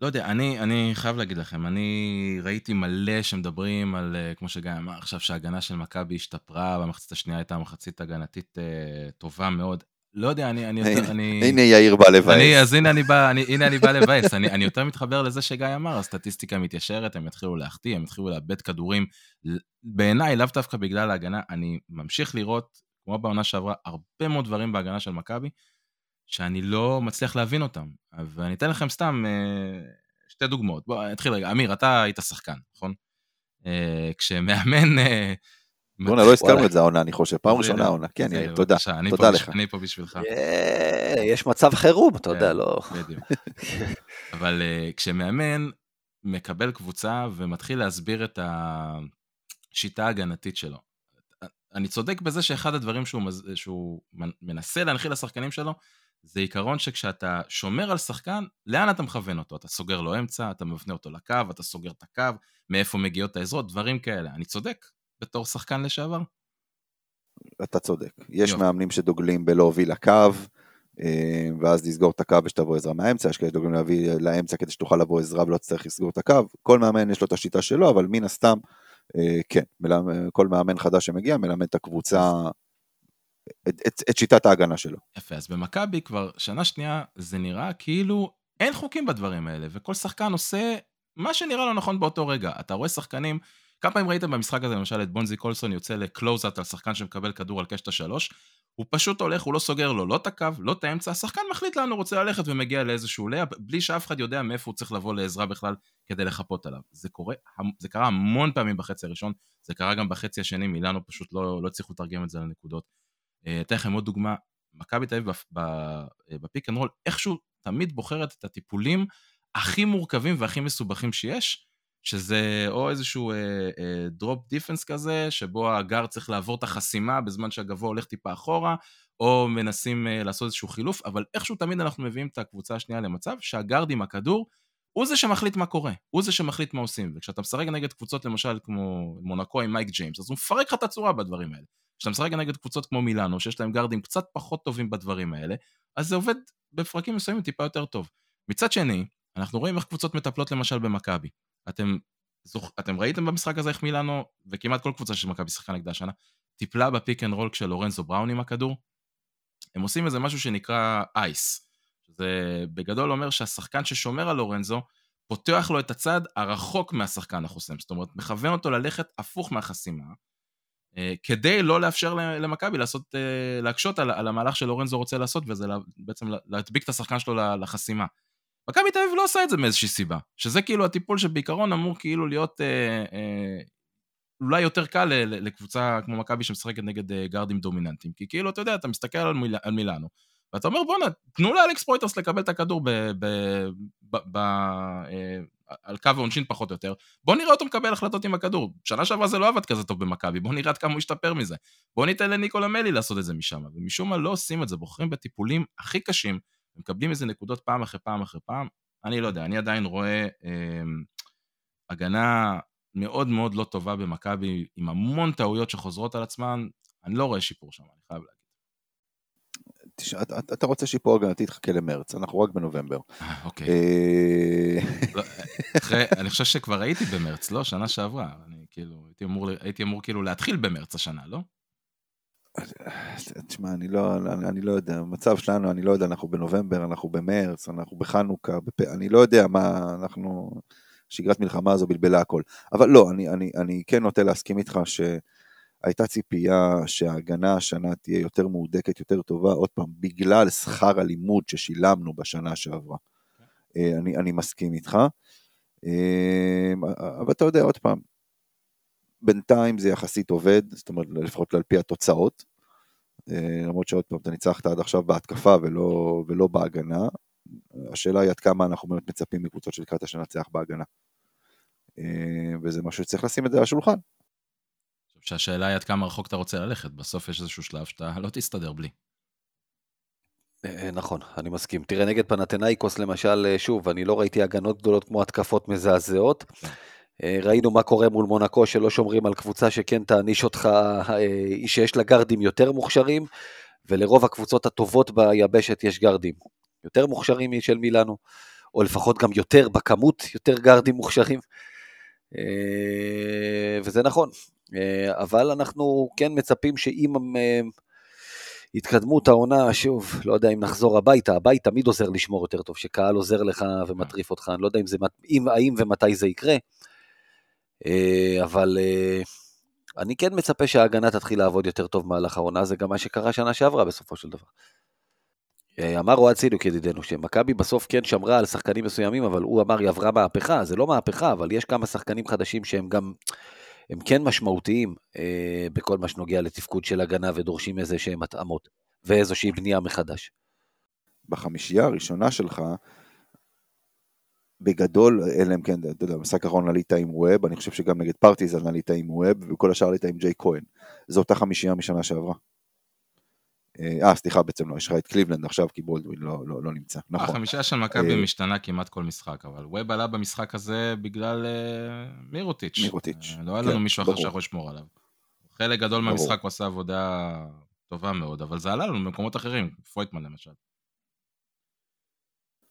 לא יודע, אני, אני חייב להגיד לכם, אני ראיתי מלא שמדברים על, אה, כמו שגיא אמר עכשיו, שההגנה של מכבי השתפרה, והמחצית השנייה הייתה מחצית הגנתית טובה מאוד. לא יודע, אני... אני, הנה, אני הנה יאיר בא לבאס. אני, אז הנה אני בא, אני, הנה אני בא לבאס. אני, אני יותר מתחבר לזה שגיא אמר, הסטטיסטיקה מתיישרת, הם יתחילו להחטיא, הם יתחילו לאבד כדורים. בעיניי, לאו דווקא בגלל ההגנה, אני ממשיך לראות, כמו בעונה שעברה, הרבה מאוד דברים בהגנה של מכבי, שאני לא מצליח להבין אותם. ואני אתן לכם סתם אה, שתי דוגמאות. בוא, נתחיל רגע. אמיר, אתה היית שחקן, נכון? אה, כשמאמן... אה, בוא'נה, לא הזכרנו את זה העונה, אני חושב. פעם ראשונה העונה. כן, יאיר, תודה. תודה לך. אני פה בשבילך. יש מצב חירום, אתה יודע, כן, לא... בדיוק. <laughs> אבל כשמאמן מקבל קבוצה ומתחיל להסביר את השיטה ההגנתית שלו, אני צודק בזה שאחד הדברים שהוא, שהוא מנסה להנחיל לשחקנים שלו, זה עיקרון שכשאתה שומר על שחקן, לאן אתה מכוון אותו? אתה סוגר לו אמצע, אתה מפנה אותו לקו, אתה סוגר את הקו, מאיפה מגיעות העזרות, דברים כאלה. אני צודק בתור שחקן לשעבר? אתה צודק. יש יופי. מאמנים שדוגלים בלהוביל לקו, אה, ואז לסגור את הקו ושתבוא עזרה מהאמצע, יש כאלה שדוגלים להביא לאמצע כדי שתוכל לבוא עזרה ולא תצטרך לסגור את הקו. כל מאמן יש לו את השיטה שלו, אבל מן הסתם, אה, כן, כל מאמן חדש שמגיע מלמד את הקבוצה את, את, את שיטת ההגנה שלו. יפה, אז במכבי כבר שנה שנייה זה נראה כאילו אין חוקים בדברים האלה, וכל שחקן עושה מה שנראה לו נכון באותו רגע. אתה רואה שחקנים, כמה פעמים ראיתם במשחק הזה למשל את בונזי קולסון יוצא לקלוזאט על שחקן שמקבל כדור על קשת השלוש, הוא פשוט הולך, הוא לא סוגר לו לא את הקו, לא את האמצע, השחקן מחליט לאן הוא רוצה ללכת ומגיע לאיזשהו לאה, בלי שאף אחד יודע מאיפה הוא צריך לבוא לעזרה בכלל כדי לחפות עליו. זה קורה, זה קרה המון פעמים בחצי הראשון, זה קרה גם בחצי השני, מילאנו פשוט לא, לא הצליחו לתרגם את זה לנקודות. אה, אתן לכם עוד דוגמה, מכבי תל אביב אה, ב-pick and roll, איכשהו תמיד בוחרת את הטיפולים הכי מורכבים והכי מסובכים שיש, שזה או איזשהו drop אה, defense אה, כזה, שבו הגארד צריך לעבור את החסימה בזמן שהגבוה הולך טיפה אחורה, או מנסים אה, לעשות איזשהו חילוף, אבל איכשהו תמיד אנחנו מביאים את הקבוצה השנייה למצב שהגארד עם הכדור, הוא זה שמחליט מה קורה, הוא זה שמחליט מה עושים, וכשאתה משחק נגד קבוצות למשל כמו מונקו עם מייק ג'יימס, אז הוא מפרק לך את הצורה בדברים האלה. כשאתה משחק נגד קבוצות כמו מילאנו, שיש להם גארדים קצת פחות טובים בדברים האלה, אז זה עובד בפרקים מסוימים טיפה יותר טוב. מצד שני, אנחנו רואים איך קבוצות מטפלות למשל במכבי. אתם, זוכ... אתם ראיתם במשחק הזה איך מילאנו, וכמעט כל קבוצה של מכבי שיחקה נגדה השנה, טיפלה בפיק אנד רול כשלורנזו בראון עם הכדור. הם עושים איזה משהו שנקרא ice. זה בגדול אומר שהשחקן ששומר על לורנזו, פותח לו את הצד הרחוק מהשחקן החוסם. זאת אומרת, מכוון אותו ללכת הפוך מהחסימה, אה, כדי לא לאפשר למכבי לעשות, אה, להקשות על, על המהלך שלורנזו רוצה לעשות, וזה בעצם להדביק את השחקן שלו לחסימה. מכבי תל אביב לא עושה את זה מאיזושהי סיבה, שזה כאילו הטיפול שבעיקרון אמור כאילו להיות אה, אה, אולי יותר קל לקבוצה כמו מכבי שמשחקת נגד אה, גארדים דומיננטיים, כי כאילו, אתה יודע, אתה מסתכל על, מיל, על מילאנו, ואתה אומר בואנה, תנו לאלכס פרויטרס לקבל את הכדור ב, ב, ב, ב, אה, על קו העונשין פחות או יותר, בוא נראה אותו מקבל החלטות עם הכדור. שנה שעברה זה לא עבד כזה טוב במכבי, בוא נראה עד כמה הוא ישתפר מזה. בוא ניתן לניקולה מלי לעשות את זה משם, ומשום מה לא עושים את זה, בוחרים בטיפולים הכי קשים, ומקבלים איזה נקודות פעם אחרי פעם אחרי פעם, אני לא יודע, אני עדיין רואה אה, הגנה מאוד מאוד לא טובה במכבי, עם המון טעויות שחוזרות על עצמן, אני לא רואה שיפור שם, אני חייב להגיד. תשמע, אתה, אתה רוצה שיפור הגנתי, תחכה למרץ, אנחנו רק בנובמבר. אה, אוקיי. אה, לא, אחרי, אני חושב שכבר הייתי במרץ, לא? שנה שעברה. אני כאילו, הייתי אמור, הייתי אמור כאילו להתחיל במרץ השנה, לא? תשמע, אני לא, אני לא יודע, המצב שלנו, אני לא יודע, אנחנו בנובמבר, אנחנו במרץ, אנחנו בחנוכה, בפ... אני לא יודע מה, אנחנו, שגרת מלחמה הזו בלבלה הכל. אבל לא, אני, אני, אני כן נוטה להסכים איתך שהייתה ציפייה שההגנה השנה תהיה יותר מהודקת, יותר טובה, עוד פעם, בגלל שכר הלימוד ששילמנו בשנה שעברה. אה, אני, אני מסכים איתך. אה, אבל אתה יודע, עוד פעם, בינתיים זה יחסית עובד, זאת אומרת לפחות על פי התוצאות, למרות שעוד פעם אתה ניצחת עד עכשיו בהתקפה ולא, ולא בהגנה, השאלה היא עד כמה אנחנו באמת מצפים מקבוצות של השנה לנצח בהגנה. אה, וזה משהו שצריך לשים את זה על השולחן. שהשאלה היא עד כמה רחוק אתה רוצה ללכת, בסוף יש איזשהו שלב שאתה לא תסתדר בלי. אה, נכון, אני מסכים. תראה, נגד פנתנאיקוס למשל, שוב, אני לא ראיתי הגנות גדולות כמו התקפות מזעזעות. אה, ראינו מה קורה מול מונקו שלא שומרים על קבוצה שכן תעניש אותך, אה, שיש לה גרדים יותר מוכשרים, ולרוב הקבוצות הטובות ביבשת יש גרדים יותר מוכשרים משל מילאנו, או לפחות גם יותר בכמות, יותר גרדים מוכשרים. אה, וזה נכון, אבל אנחנו כן מצפים שאם התקדמות העונה, שוב, לא יודע אם נחזור הביתה, הבית תמיד עוזר לשמור יותר טוב, שקהל עוזר לך ומטריף אותך, אני לא יודע אם זה, אם, האם ומתי זה יקרה. אה, אבל אה, אני כן מצפה שההגנה תתחיל לעבוד יותר טוב במהלך העונה, זה גם מה שקרה שנה שעברה בסופו של דבר. אה, אמר אוהד סידוק ידידנו, שמכבי בסוף כן שמרה על שחקנים מסוימים, אבל הוא אמר היא עברה מהפכה, זה לא מהפכה, אבל יש כמה שחקנים חדשים שהם גם, הם כן משמעותיים אה, בכל מה שנוגע לתפקוד של הגנה ודורשים איזה שהם התאמות ואיזושהי בנייה מחדש. בחמישייה הראשונה שלך, בגדול, אלא אם כן, אתה יודע, במשחק האחרון עלית עם ווב, אני חושב שגם נגד פרטיזן עלית עם ווב, וכל השאר עלית עם ג'יי כהן. זו אותה חמישייה משנה שעברה. אה, סליחה, בעצם לא, יש לך את קליבלנד עכשיו, כי בולדווין לא, לא, לא נמצא, נכון. החמישה של מכבי משתנה כמעט כל משחק, אבל ווב עלה במשחק הזה בגלל מירוטיץ'. מירוטיץ'. לא היה לנו כן, מישהו אחר שיכול לשמור עליו. חלק גדול מהמשחק הוא עשה עבודה טובה מאוד, אבל זה עלה לנו במקומות אחרים, פרויטמן למשל.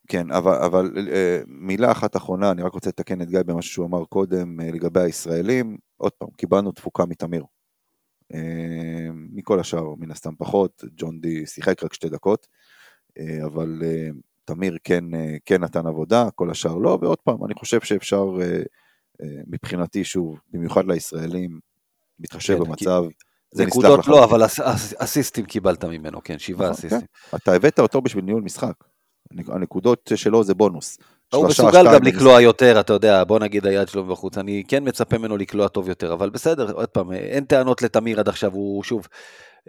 כן, אבל, אבל אה, מילה אחת אחרונה, אני רק רוצה לתקן את גיא במשהו שהוא אמר קודם אה, לגבי הישראלים. עוד פעם, קיבלנו תפוקה מתמיר. אה, מכל השאר, מן הסתם פחות, ג'ון די שיחק רק שתי דקות, אבל תמיר כן, כן נתן עבודה, כל השאר לא, ועוד פעם, אני חושב שאפשר, מבחינתי, שוב, במיוחד לישראלים, מתחשב כן, במצב, כי... זה נקודות לא, אבל אסיסטים קיבלת ממנו, כן, שבעה נכון, אסיסטים. כן. אתה הבאת אותו בשביל ניהול משחק. הנקודות שלו זה בונוס. הוא מסוגל גם לקלוע יותר, אתה יודע, בוא נגיד היד שלו בחוץ, אני כן מצפה ממנו לקלוע טוב יותר, אבל בסדר, עוד פעם, אין טענות לתמיר עד עכשיו, הוא שוב,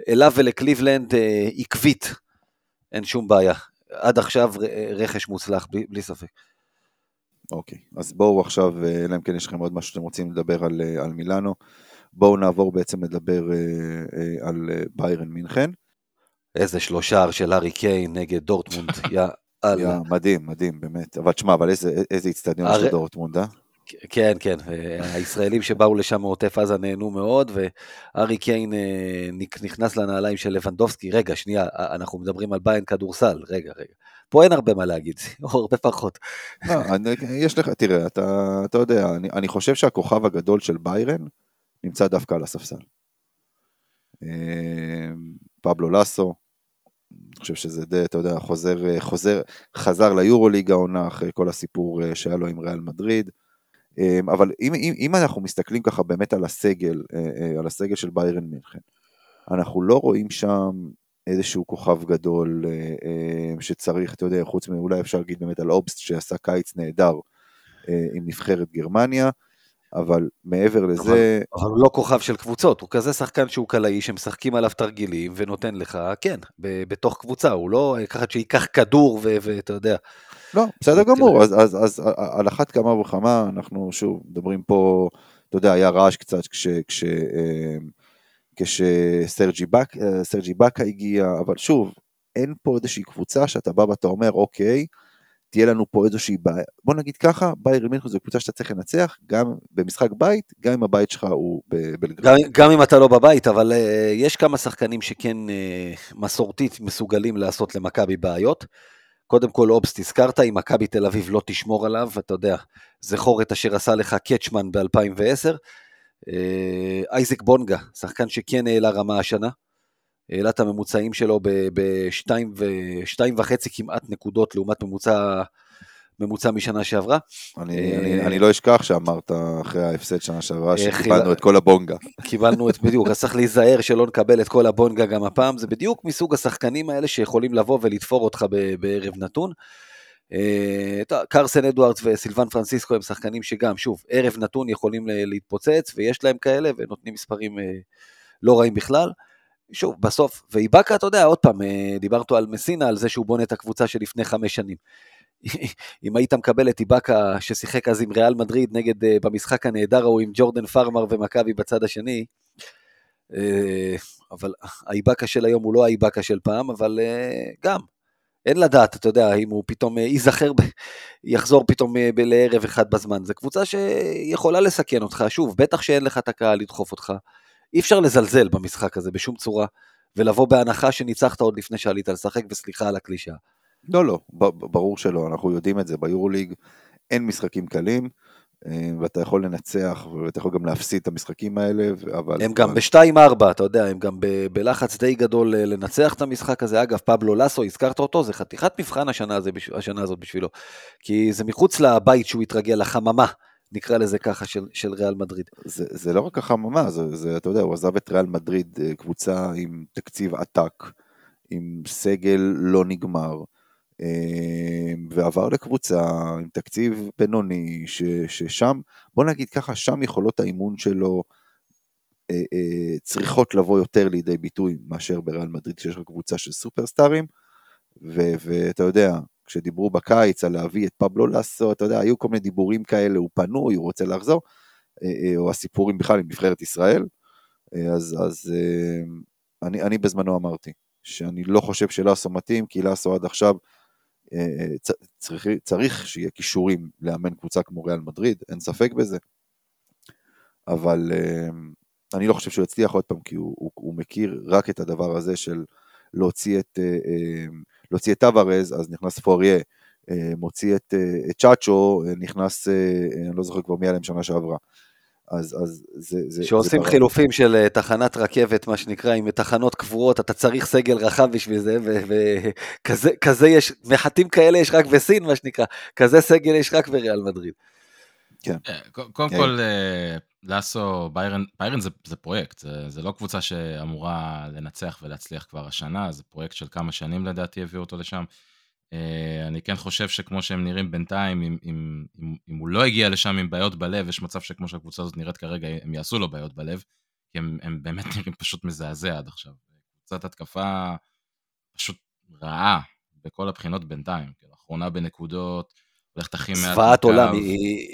אליו ולקליבלנד אה, עקבית, אין שום בעיה. עד עכשיו רכש מוצלח, בלי, בלי ספק. אוקיי, אז בואו עכשיו, אה, אלא אם כן יש לכם עוד משהו שאתם רוצים לדבר על, אה, על מילאנו, בואו נעבור בעצם לדבר על ביירן מינכן. איזה שלושה של הארי קיין נגד דורטמונד, <laughs> יא אללה. מדהים, מדהים, באמת. אבל תשמע, אבל איזה איצטדיון הר... של דורטמונד, אה? כן, כן, הישראלים שבאו לשם מעוטף עזה נהנו מאוד, וארי קיין אה, נכנס לנעליים של לבנדובסקי. רגע, שנייה, אנחנו מדברים על ביין כדורסל, רגע, רגע. פה אין הרבה מה להגיד, <laughs> או הרבה פחות. לא, יש לך, תראה, אתה, אתה יודע, אני, אני חושב שהכוכב הגדול של ביירן נמצא דווקא על הספסל. אה, פבלו לסו, אני חושב שזה די, אתה יודע, חוזר, אה, חוזר, חזר ליורוליג העונה אחרי כל הסיפור אה, שהיה לו עם ריאל מדריד. אמ, אבל אם, אם, אם אנחנו מסתכלים ככה באמת על הסגל, אה, על הסגל של ביירן מינכן, אנחנו לא רואים שם איזשהו כוכב גדול שצריך, אתה יודע, חוץ מאולי אפשר להגיד באמת על אובסט שעשה קיץ נהדר עם נבחרת גרמניה. אבל מעבר לזה... אבל, הוא לא כוכב של קבוצות, הוא כזה שחקן שהוא קלעי שמשחקים עליו תרגילים ונותן לך, כן, ב- בתוך קבוצה, הוא לא ככה שייקח כדור ואתה יודע. לא, בסדר גמור, אז, אז, אז על אחת כמה וכמה אנחנו שוב מדברים פה, אתה יודע, היה רעש קצת כש... כש אה, כשסרג'י בק, אה, בקה הגיע, אבל שוב, אין פה איזושהי קבוצה שאתה בא ואתה אומר, אוקיי, תהיה לנו פה איזושהי בעיה. בוא נגיד ככה, בייר מינכן זו קבוצה שאתה צריך לנצח, גם במשחק בית, גם אם הבית שלך הוא בבלגרד. גם, גם אם אתה לא בבית, אבל uh, יש כמה שחקנים שכן uh, מסורתית מסוגלים לעשות למכבי בעיות. קודם כל אובסט הזכרת, אם מכבי תל אביב לא תשמור עליו, אתה יודע, זכור את אשר עשה לך קצ'מן ב-2010. אה, אייזק בונגה, שחקן שכן העלה רמה השנה, העלה את הממוצעים שלו בשתיים וחצי כמעט נקודות לעומת ממוצע, ממוצע משנה שעברה. אני, אני, אני לא אשכח שאמרת אחרי ההפסד שנה שעברה שקיבלנו את כל הבונגה. קיבלנו את, בדיוק, אז צריך להיזהר שלא נקבל את כל הבונגה גם הפעם, זה בדיוק מסוג השחקנים האלה שיכולים לבוא ולתפור אותך בערב נתון. קרסן אדוארדס וסילבן פרנסיסקו הם שחקנים שגם, שוב, ערב נתון יכולים להתפוצץ, ויש להם כאלה, ונותנים מספרים לא רעים בכלל. שוב, בסוף, ואיבאקה, אתה יודע, עוד פעם, אה, דיברת על מסינה, על זה שהוא בונה את הקבוצה שלפני חמש שנים. <laughs> אם היית מקבל את איבאקה ששיחק אז עם ריאל מדריד נגד, אה, במשחק הנהדר ההוא עם ג'ורדן פארמר ומכבי בצד השני, אה, אבל האיבאקה של היום הוא לא האיבאקה של פעם, אבל גם, אין לדעת, אתה יודע, אם הוא פתאום ייזכר, יחזור פתאום לערב אחד בזמן. זו קבוצה שיכולה לסכן אותך, שוב, בטח שאין לך את הקהל לדחוף אותך. אי אפשר לזלזל במשחק הזה בשום צורה, ולבוא בהנחה שניצחת עוד לפני שעלית לשחק, וסליחה על הקלישה. לא, לא, ברור שלא, אנחנו יודעים את זה, ביורוליג אין משחקים קלים, אה, ואתה יכול לנצח, ואתה יכול גם להפסיד את המשחקים האלה, אבל... הם גם ב-2-4, אתה יודע, הם גם ב- בלחץ די גדול אה, לנצח את המשחק הזה. אגב, פבלו לסו, הזכרת אותו, זה חתיכת מבחן השנה, הזה, השנה הזאת בשבילו. כי זה מחוץ לבית שהוא התרגל, לחממה. נקרא לזה ככה, של, של ריאל מדריד. זה, זה לא רק החממה, זה, זה, אתה יודע, הוא עזב את ריאל מדריד, אה, קבוצה עם תקציב עתק, עם סגל לא נגמר, אה, ועבר לקבוצה עם תקציב בינוני, ש, ששם, בוא נגיד ככה, שם יכולות האימון שלו אה, צריכות לבוא יותר לידי ביטוי מאשר בריאל מדריד, שיש לך קבוצה של סופרסטארים, ואתה יודע, כשדיברו בקיץ על להביא את פבלו לאסו, אתה יודע, היו כל מיני דיבורים כאלה, הוא פנוי, הוא רוצה לחזור, אה, אה, או הסיפורים בכלל עם נבחרת ישראל, אה, אז, אז אני, אני בזמנו אמרתי שאני לא חושב שלאסו מתאים, כי לאסו עד עכשיו צריך, צריך שיהיה כישורים לאמן קבוצה כמו ריאל מדריד, אין ספק בזה. אבל אני לא חושב שהוא יצליח עוד פעם, כי הוא, הוא, הוא מכיר רק את הדבר הזה של להוציא את, להוציא את טוורז, אז נכנס פוריה, מוציא את, את צ'אצ'ו, נכנס, אני לא זוכר כבר מי עליהם שנה שעברה. אז, אז זה... זה שעושים זה חילופים של אה, תחנת רכבת, מה שנקרא, עם תחנות קבועות, אתה צריך סגל רחב בשביל זה, וכזה כזה יש, מחטים כאלה יש רק בסין, מה שנקרא, כזה סגל יש רק בריאל מדריד. כן. אה, קודם כל, אה, לאסו, ביירן, ביירן זה, זה פרויקט, זה, זה לא קבוצה שאמורה לנצח ולהצליח כבר השנה, זה פרויקט של כמה שנים לדעתי הביאו אותו לשם. Uh, אני כן חושב שכמו שהם נראים בינתיים, אם, אם, אם, אם הוא לא הגיע לשם עם בעיות בלב, יש מצב שכמו שהקבוצה הזאת נראית כרגע, הם יעשו לו בעיות בלב, כי הם, הם באמת <laughs> נראים פשוט מזעזע עד עכשיו. קבוצת התקפה פשוט רעה בכל הבחינות בינתיים. כאילו, אחרונה בנקודות, הולכת הכי מעט. זוועת עולם, היא,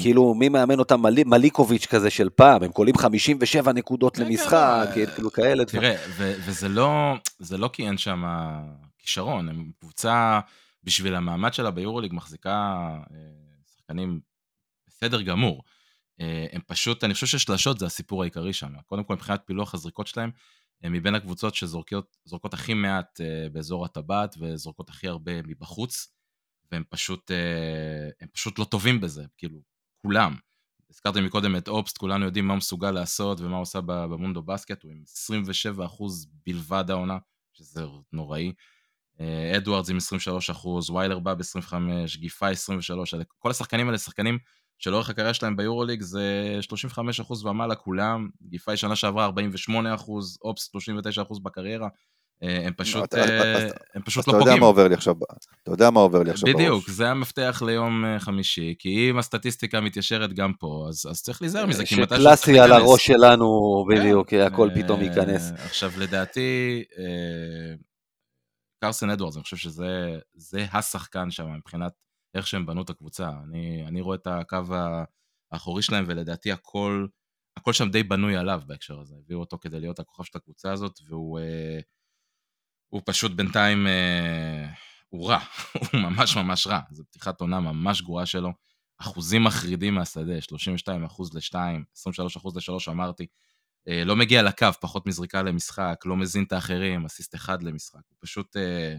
כאילו מי מאמן אותם, מל, מליקוביץ' כזה של פעם, הם קולים 57 נקודות כן, למשחק, כן, כאילו כאלה. תראה, וזה לא, לא כי אין שם כישרון, הם קבוצה, בשביל המעמד שלה ביורוליג מחזיקה אה, שחקנים בסדר גמור. אה, הם פשוט, אני חושב ששלשות זה הסיפור העיקרי שם. קודם כל מבחינת פילוח הזריקות שלהם, הם מבין הקבוצות שזורקות הכי מעט אה, באזור הטבעת וזורקות הכי הרבה מבחוץ, והם פשוט, הם פשוט לא טובים בזה, כאילו, כולם. הזכרתם מקודם את אופסט, כולנו יודעים מה הוא מסוגל לעשות ומה הוא עושה במונדו בסקט, הוא עם 27% בלבד העונה, שזה נוראי. אה, אדוארדס עם 23 אחוז, ויילר בא ב-25, גיפה 23, כל השחקנים האלה שחקנים שלאורך הקריירה שלהם ביורוליג זה 35 אחוז ומעלה כולם, גיפה שנה שעברה 48 אחוז, אופס 39 אחוז בקריירה, הם פשוט, אה, הם פשוט לא פוגעים. אתה יודע מה עובר לי עכשיו, אתה יודע מה עובר לי עכשיו בראש. בדיוק, זה המפתח ליום חמישי, כי אם הסטטיסטיקה מתיישרת גם פה, אז, אז צריך להיזהר מזה, כי מתי שקלאסי על הראש שלנו, בדיוק, כן. הכל פתאום ייכנס. עכשיו, לדעתי, קרסן אדוארדס, אני חושב שזה השחקן שם מבחינת איך שהם בנו את הקבוצה. אני, אני רואה את הקו האחורי שלהם, ולדעתי הכל, הכל שם די בנוי עליו בהקשר הזה. הביאו אותו כדי להיות הכוכב של הקבוצה הזאת, והוא אה, הוא פשוט בינתיים, אה, הוא רע, <laughs> הוא ממש ממש רע. זו פתיחת עונה ממש גרועה שלו. אחוזים מחרידים מהשדה, 32 אחוז ל-2, 23 אחוז ל-3 אמרתי. אה, לא מגיע לקו, פחות מזריקה למשחק, לא מזין את האחרים, אסיסט אחד למשחק. הוא פשוט, אה,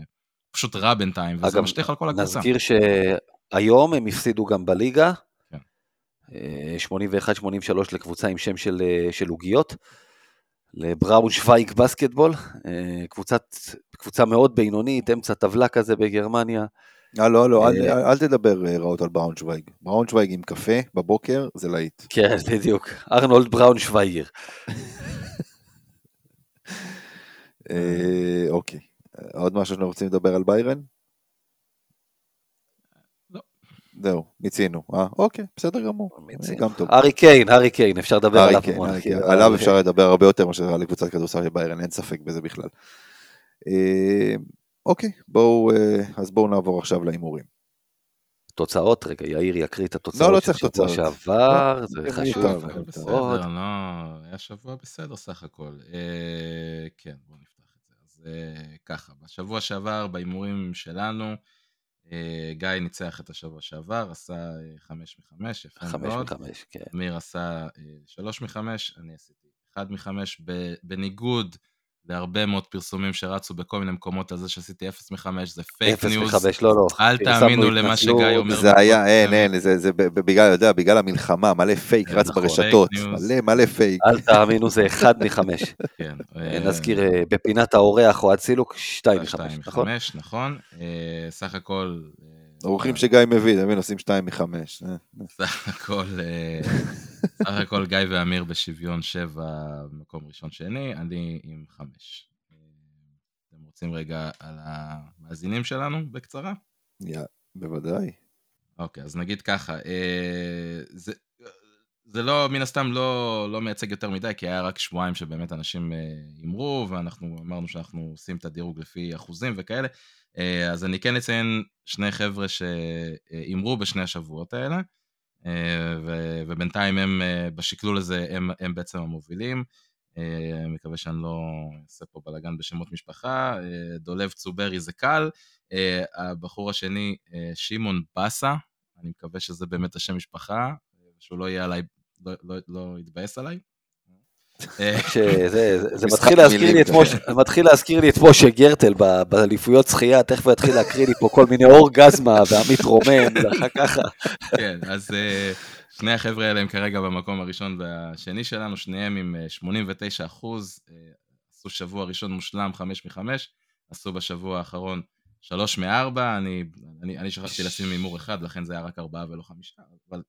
פשוט רע בינתיים, וזה משליך על כל הקבוצה. נזכיר שהיום הם הפסידו גם בליגה, כן. 81-83 אה, לקבוצה עם שם של, של עוגיות, לבראון שווייג בסקטבול, קבוצת, קבוצה מאוד בינונית, אמצע טבלה כזה בגרמניה. אה, לא, לא, אל, אל, אל תדבר רעות על בראונשוויג. בראונשוויג עם קפה בבוקר זה להיט. כן, <laughs> בדיוק. ארנולד בראונשוויגר. אה, אוקיי. עוד משהו שאנחנו רוצים לדבר על ביירן? לא. זהו, מיצינו. אה, אוקיי, בסדר גמור. גם טוב. ארי קיין, ארי קיין, אפשר לדבר עליו. עליו אפשר לדבר הרבה יותר מאשר על קבוצת כדורסל של ביירן, אין ספק בזה בכלל. אה, אוקיי, בואו, אה, אז בואו נעבור עכשיו להימורים. תוצאות, רגע, יאיר יקריא את התוצאות לא, לא של שבוע שעבר, זה חשוב. בסדר, לא, היה שבוע בסדר סך הכל. אה, כן, בואו נפתח את זה. אז אה, ככה, בשבוע שעבר, בהימורים שלנו, גיא ניצח את השבוע שעבר, עשה חמש מחמש, יפה מאוד. חמש מחמש, כן. אמיר עשה שלוש מחמש, אני עשיתי אחד מחמש, בניגוד להרבה מאוד פרסומים שרצו בכל מיני מקומות על זה שעשיתי 0 מ-5, זה פייק ניוז. 0 מ-5, לא, לא. אל תאמינו למה שגיא אומר. זה היה, אין, אין, זה, זה בגלל, יודע, בגלל המלחמה, מלא פייק רץ נכון, ברשתות, מלא מלא פייק. אל תאמינו, זה 1 מ-5. כן. אה, נזכיר, אה, בפינת האורח או הצילוק, 2 מ-5, נכון? 2 מ-5, נכון. סך הכל... אורחים שגיא מביא, הם עושים 2 מ-5. סך הכל... סך הכל גיא ואמיר בשוויון 7 במקום ראשון שני, אני עם 5. אתם רוצים רגע על המאזינים שלנו בקצרה? יא, בוודאי. אוקיי, אז נגיד ככה, אה, זה, זה לא, מן הסתם לא, לא מייצג יותר מדי, כי היה רק שבועיים שבאמת אנשים אה, הימרו, ואנחנו אמרנו שאנחנו עושים את הדירוג לפי אחוזים וכאלה. אה, אז אני כן אציין שני חבר'ה שהימרו בשני השבועות האלה. ובינתיים הם, בשקלול הזה, הם, הם בעצם המובילים. אה, מקווה שאני לא אעשה פה בלאגן בשמות משפחה, אה, דולב צוברי זה קל, אה, הבחור השני, אה, שמעון באסה, אני מקווה שזה באמת השם משפחה, שהוא לא יהיה עליי, לא, לא, לא יתבאס עליי. <laughs> אה, שזה- זה- מתחיל להזכיר לי את. משה- זה מתחיל להזכיר לי את משה גרטל ב- באליפויות שחייה, תכף הוא יתחיל להקריא לי פה כל מיני אורגזמה ועמית רומם, ואחר ככה. כן, אז אה, שני החבר'ה האלה הם כרגע במקום הראשון והשני שלנו, שניהם עם אה, 89 אחוז, אה, עשו שבוע ראשון מושלם, 5 מ-5, עשו בשבוע האחרון 3 מ-4, אני, אני, אני שכחתי לשים הימור אחד, לכן זה היה רק 4 ולא 5, אבל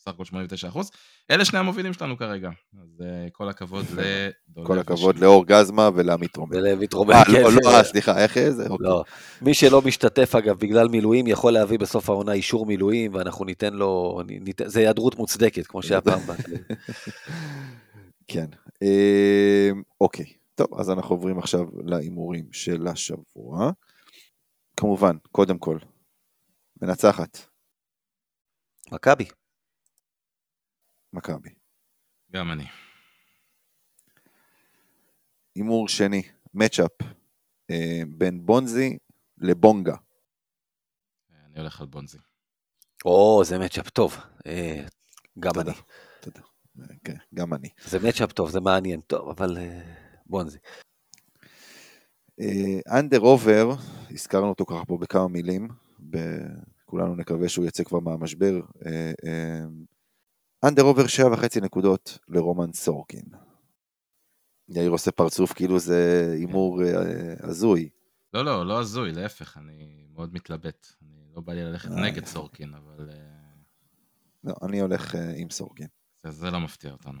בסך הכל 89 אחוז. אלה שני המובילים שלנו כרגע, אז אה, כל הכבוד לדולב. כל הכבוד. לאור גזמה ולעמית רומם. ולעמית רומם, אה, כן. לא, לא, אה, סליחה, איך זה? אוקיי. לא. מי שלא משתתף, אגב, בגלל מילואים, יכול להביא בסוף העונה אישור מילואים, ואנחנו ניתן לו, זה היעדרות מוצדקת, כמו שהיה פעם. <laughs> כן. אוקיי, טוב, אז אנחנו עוברים עכשיו להימורים של השבוע. כמובן, קודם כל, מנצחת, מכבי. מכבי. גם אני. הימור שני, מצ'אפ אה, בין בונזי לבונגה. אני הולך על בונזי. או, זה מצ'אפ טוב. אה, גם תודה. אני. תודה. אה, כן, גם אני. זה מצ'אפ טוב, זה מעניין. טוב, אבל אה, בונזי. under over, הזכרנו אותו ככה פה בכמה מילים, ב- כולנו נקווה שהוא יצא כבר מהמשבר. under שבע וחצי נקודות לרומן סורקין. יאיר עושה פרצוף כאילו זה הימור אה, הזוי. לא, לא, לא הזוי, להפך, אני מאוד מתלבט. אני לא בא לי ללכת אה. נגד סורקין, אבל אה, לא, אני הולך עם סורקין, זה, זה לא מפתיע אותנו.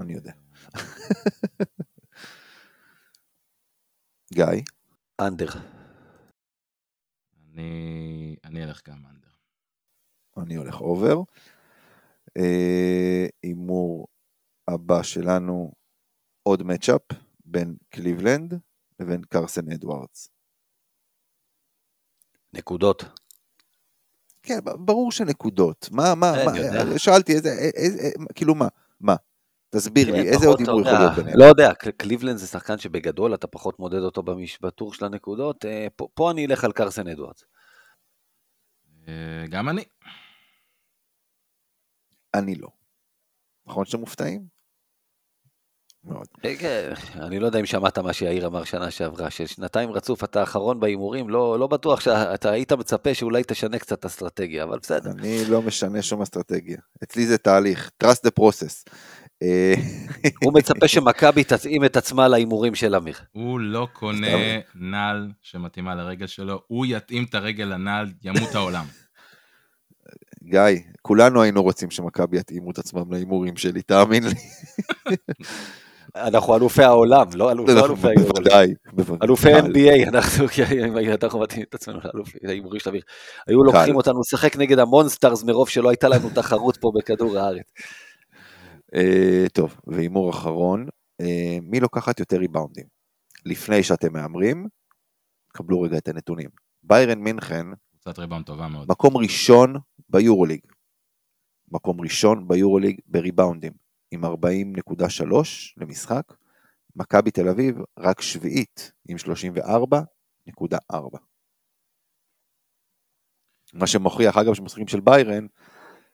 אני יודע. <laughs> גיא, under. אני, אני אלך גם under. אני הולך over. אה, הימור הבא שלנו, עוד matchup בין קליבלנד לבין קרסן אדוארדס. נקודות. כן, ברור שנקודות. מה, מה, מה, אני יודע. שאלתי איזה, איזה, איזה- כאילו מה, מה? תסביר לי, כן, איזה עוד הימור יכול להיות ביניהם? לא יודע, קל- קליבלנד זה שחקן שבגדול אתה פחות מודד אותו בטור של הנקודות. אה, פה- פה אני אלך על קרסן אדוארדס. אה, גם אני. אני לא. נכון שאתם מופתעים? מאוד. אני לא יודע אם שמעת מה שיאיר אמר שנה שעברה, ששנתיים רצוף אתה האחרון בהימורים, לא, לא בטוח שאתה היית מצפה שאולי תשנה קצת אסטרטגיה, אבל בסדר. אני לא משנה שום אסטרטגיה. אצלי זה תהליך, trust the process. אה, <laughs> הוא מצפה שמכבי תתאים את עצמה להימורים של אמיר. הוא לא קונה נעל שמתאימה לרגל שלו, הוא יתאים את הרגל לנעל, ימות העולם. גיא, כולנו היינו רוצים שמכבי יתאימו את עצמם להימורים שלי, תאמין לי. אנחנו אלופי העולם, לא אלופ- לא אלופי היורו. בוודאי, בוודאי. אלופי. NBA, אנחנו אנחנו מתאים את עצמנו לאלופי ההימורים של אמיר. היו לוקחים אותנו לשחק נגד המונסטרס מרוב שלא הייתה לנו תחרות פה בכדור הארץ. אה, טוב, והימור אחרון, אה, מי לוקחת יותר ריבאונדים? לפני שאתם מהמרים, קבלו רגע את הנתונים. ביירן מינכן, קבוצת ריבאונד טובה מאוד. מקום ראשון ביורוליג. מקום ראשון ביורוליג בריבאונדים, עם 40.3 למשחק. מכבי תל אביב רק שביעית, עם 34.4. מה שמוכיח, אגב, שמשחקים של ביירן,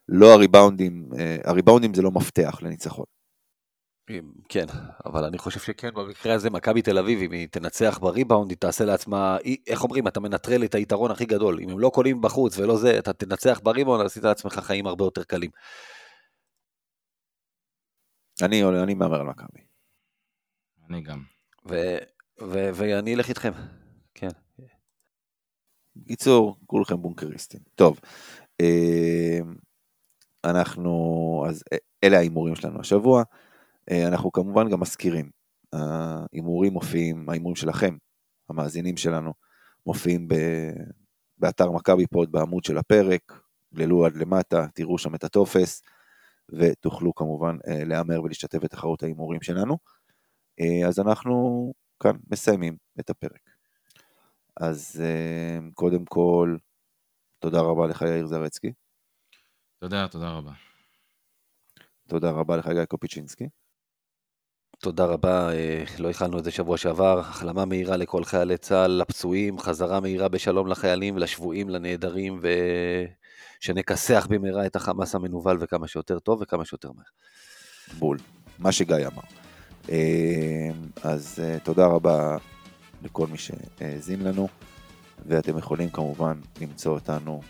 לא הריבאונדים, אה, הריבאונדים זה לא מפתח לניצחון. כן, אבל אני חושב שכן, במקרה הזה מכבי תל אביב, אם היא תנצח בריבאונד, היא תעשה לעצמה, היא- איך אומרים, אתה מנטרל את היתרון הכי גדול. אם הם לא קולים בחוץ ולא זה, אתה תנצח בריבאונד, עשית לעצמך חיים הרבה יותר קלים. אני, אני מהמר על מכבי. אני גם. ו- ו- ואני אלך איתכם. כן. בקיצור, כולכם בונקריסטים. טוב, אה, אנחנו, אז אה, אלה ההימורים שלנו השבוע. אה, אנחנו כמובן גם מזכירים, ההימורים מופיעים, ההימורים שלכם, המאזינים שלנו, מופיעים ב, באתר מכבי פוד בעמוד של הפרק, גללו עד למטה, תראו שם את הטופס, ותוכלו כמובן אה, להמר ולהשתתף בתחרות ההימורים שלנו. אה, אז אנחנו כאן מסיימים את הפרק. אז קודם כל, תודה רבה לך יאיר זרצקי, תודה, תודה רבה. תודה רבה לך גיא קופיצ'ינסקי. תודה רבה, אה, לא הכלנו את זה שבוע שעבר. החלמה מהירה לכל חיילי צה"ל, לפצועים, חזרה מהירה בשלום לחיילים, לשבויים, לנעדרים, ושנכסח במהרה את החמאס המנוול וכמה שיותר טוב וכמה שיותר מהר. בול, מה שגיא אמר. אה, אז אה, תודה רבה לכל מי שהאזין לנו, ואתם יכולים כמובן למצוא אותנו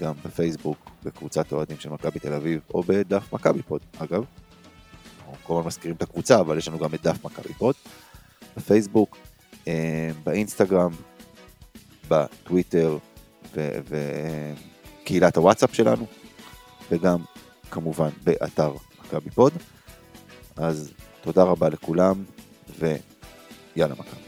גם בפייסבוק, בקבוצת אוהדים של מכבי תל אביב, או בדף מכבי פוד, אגב. אנחנו כל הזמן מזכירים את הקבוצה, אבל יש לנו גם את דף מכבי פוד, בפייסבוק, אה, באינסטגרם, בטוויטר וקהילת הוואטסאפ שלנו, וגם כמובן באתר מכבי פוד. אז תודה רבה לכולם, ויאללה מכבי.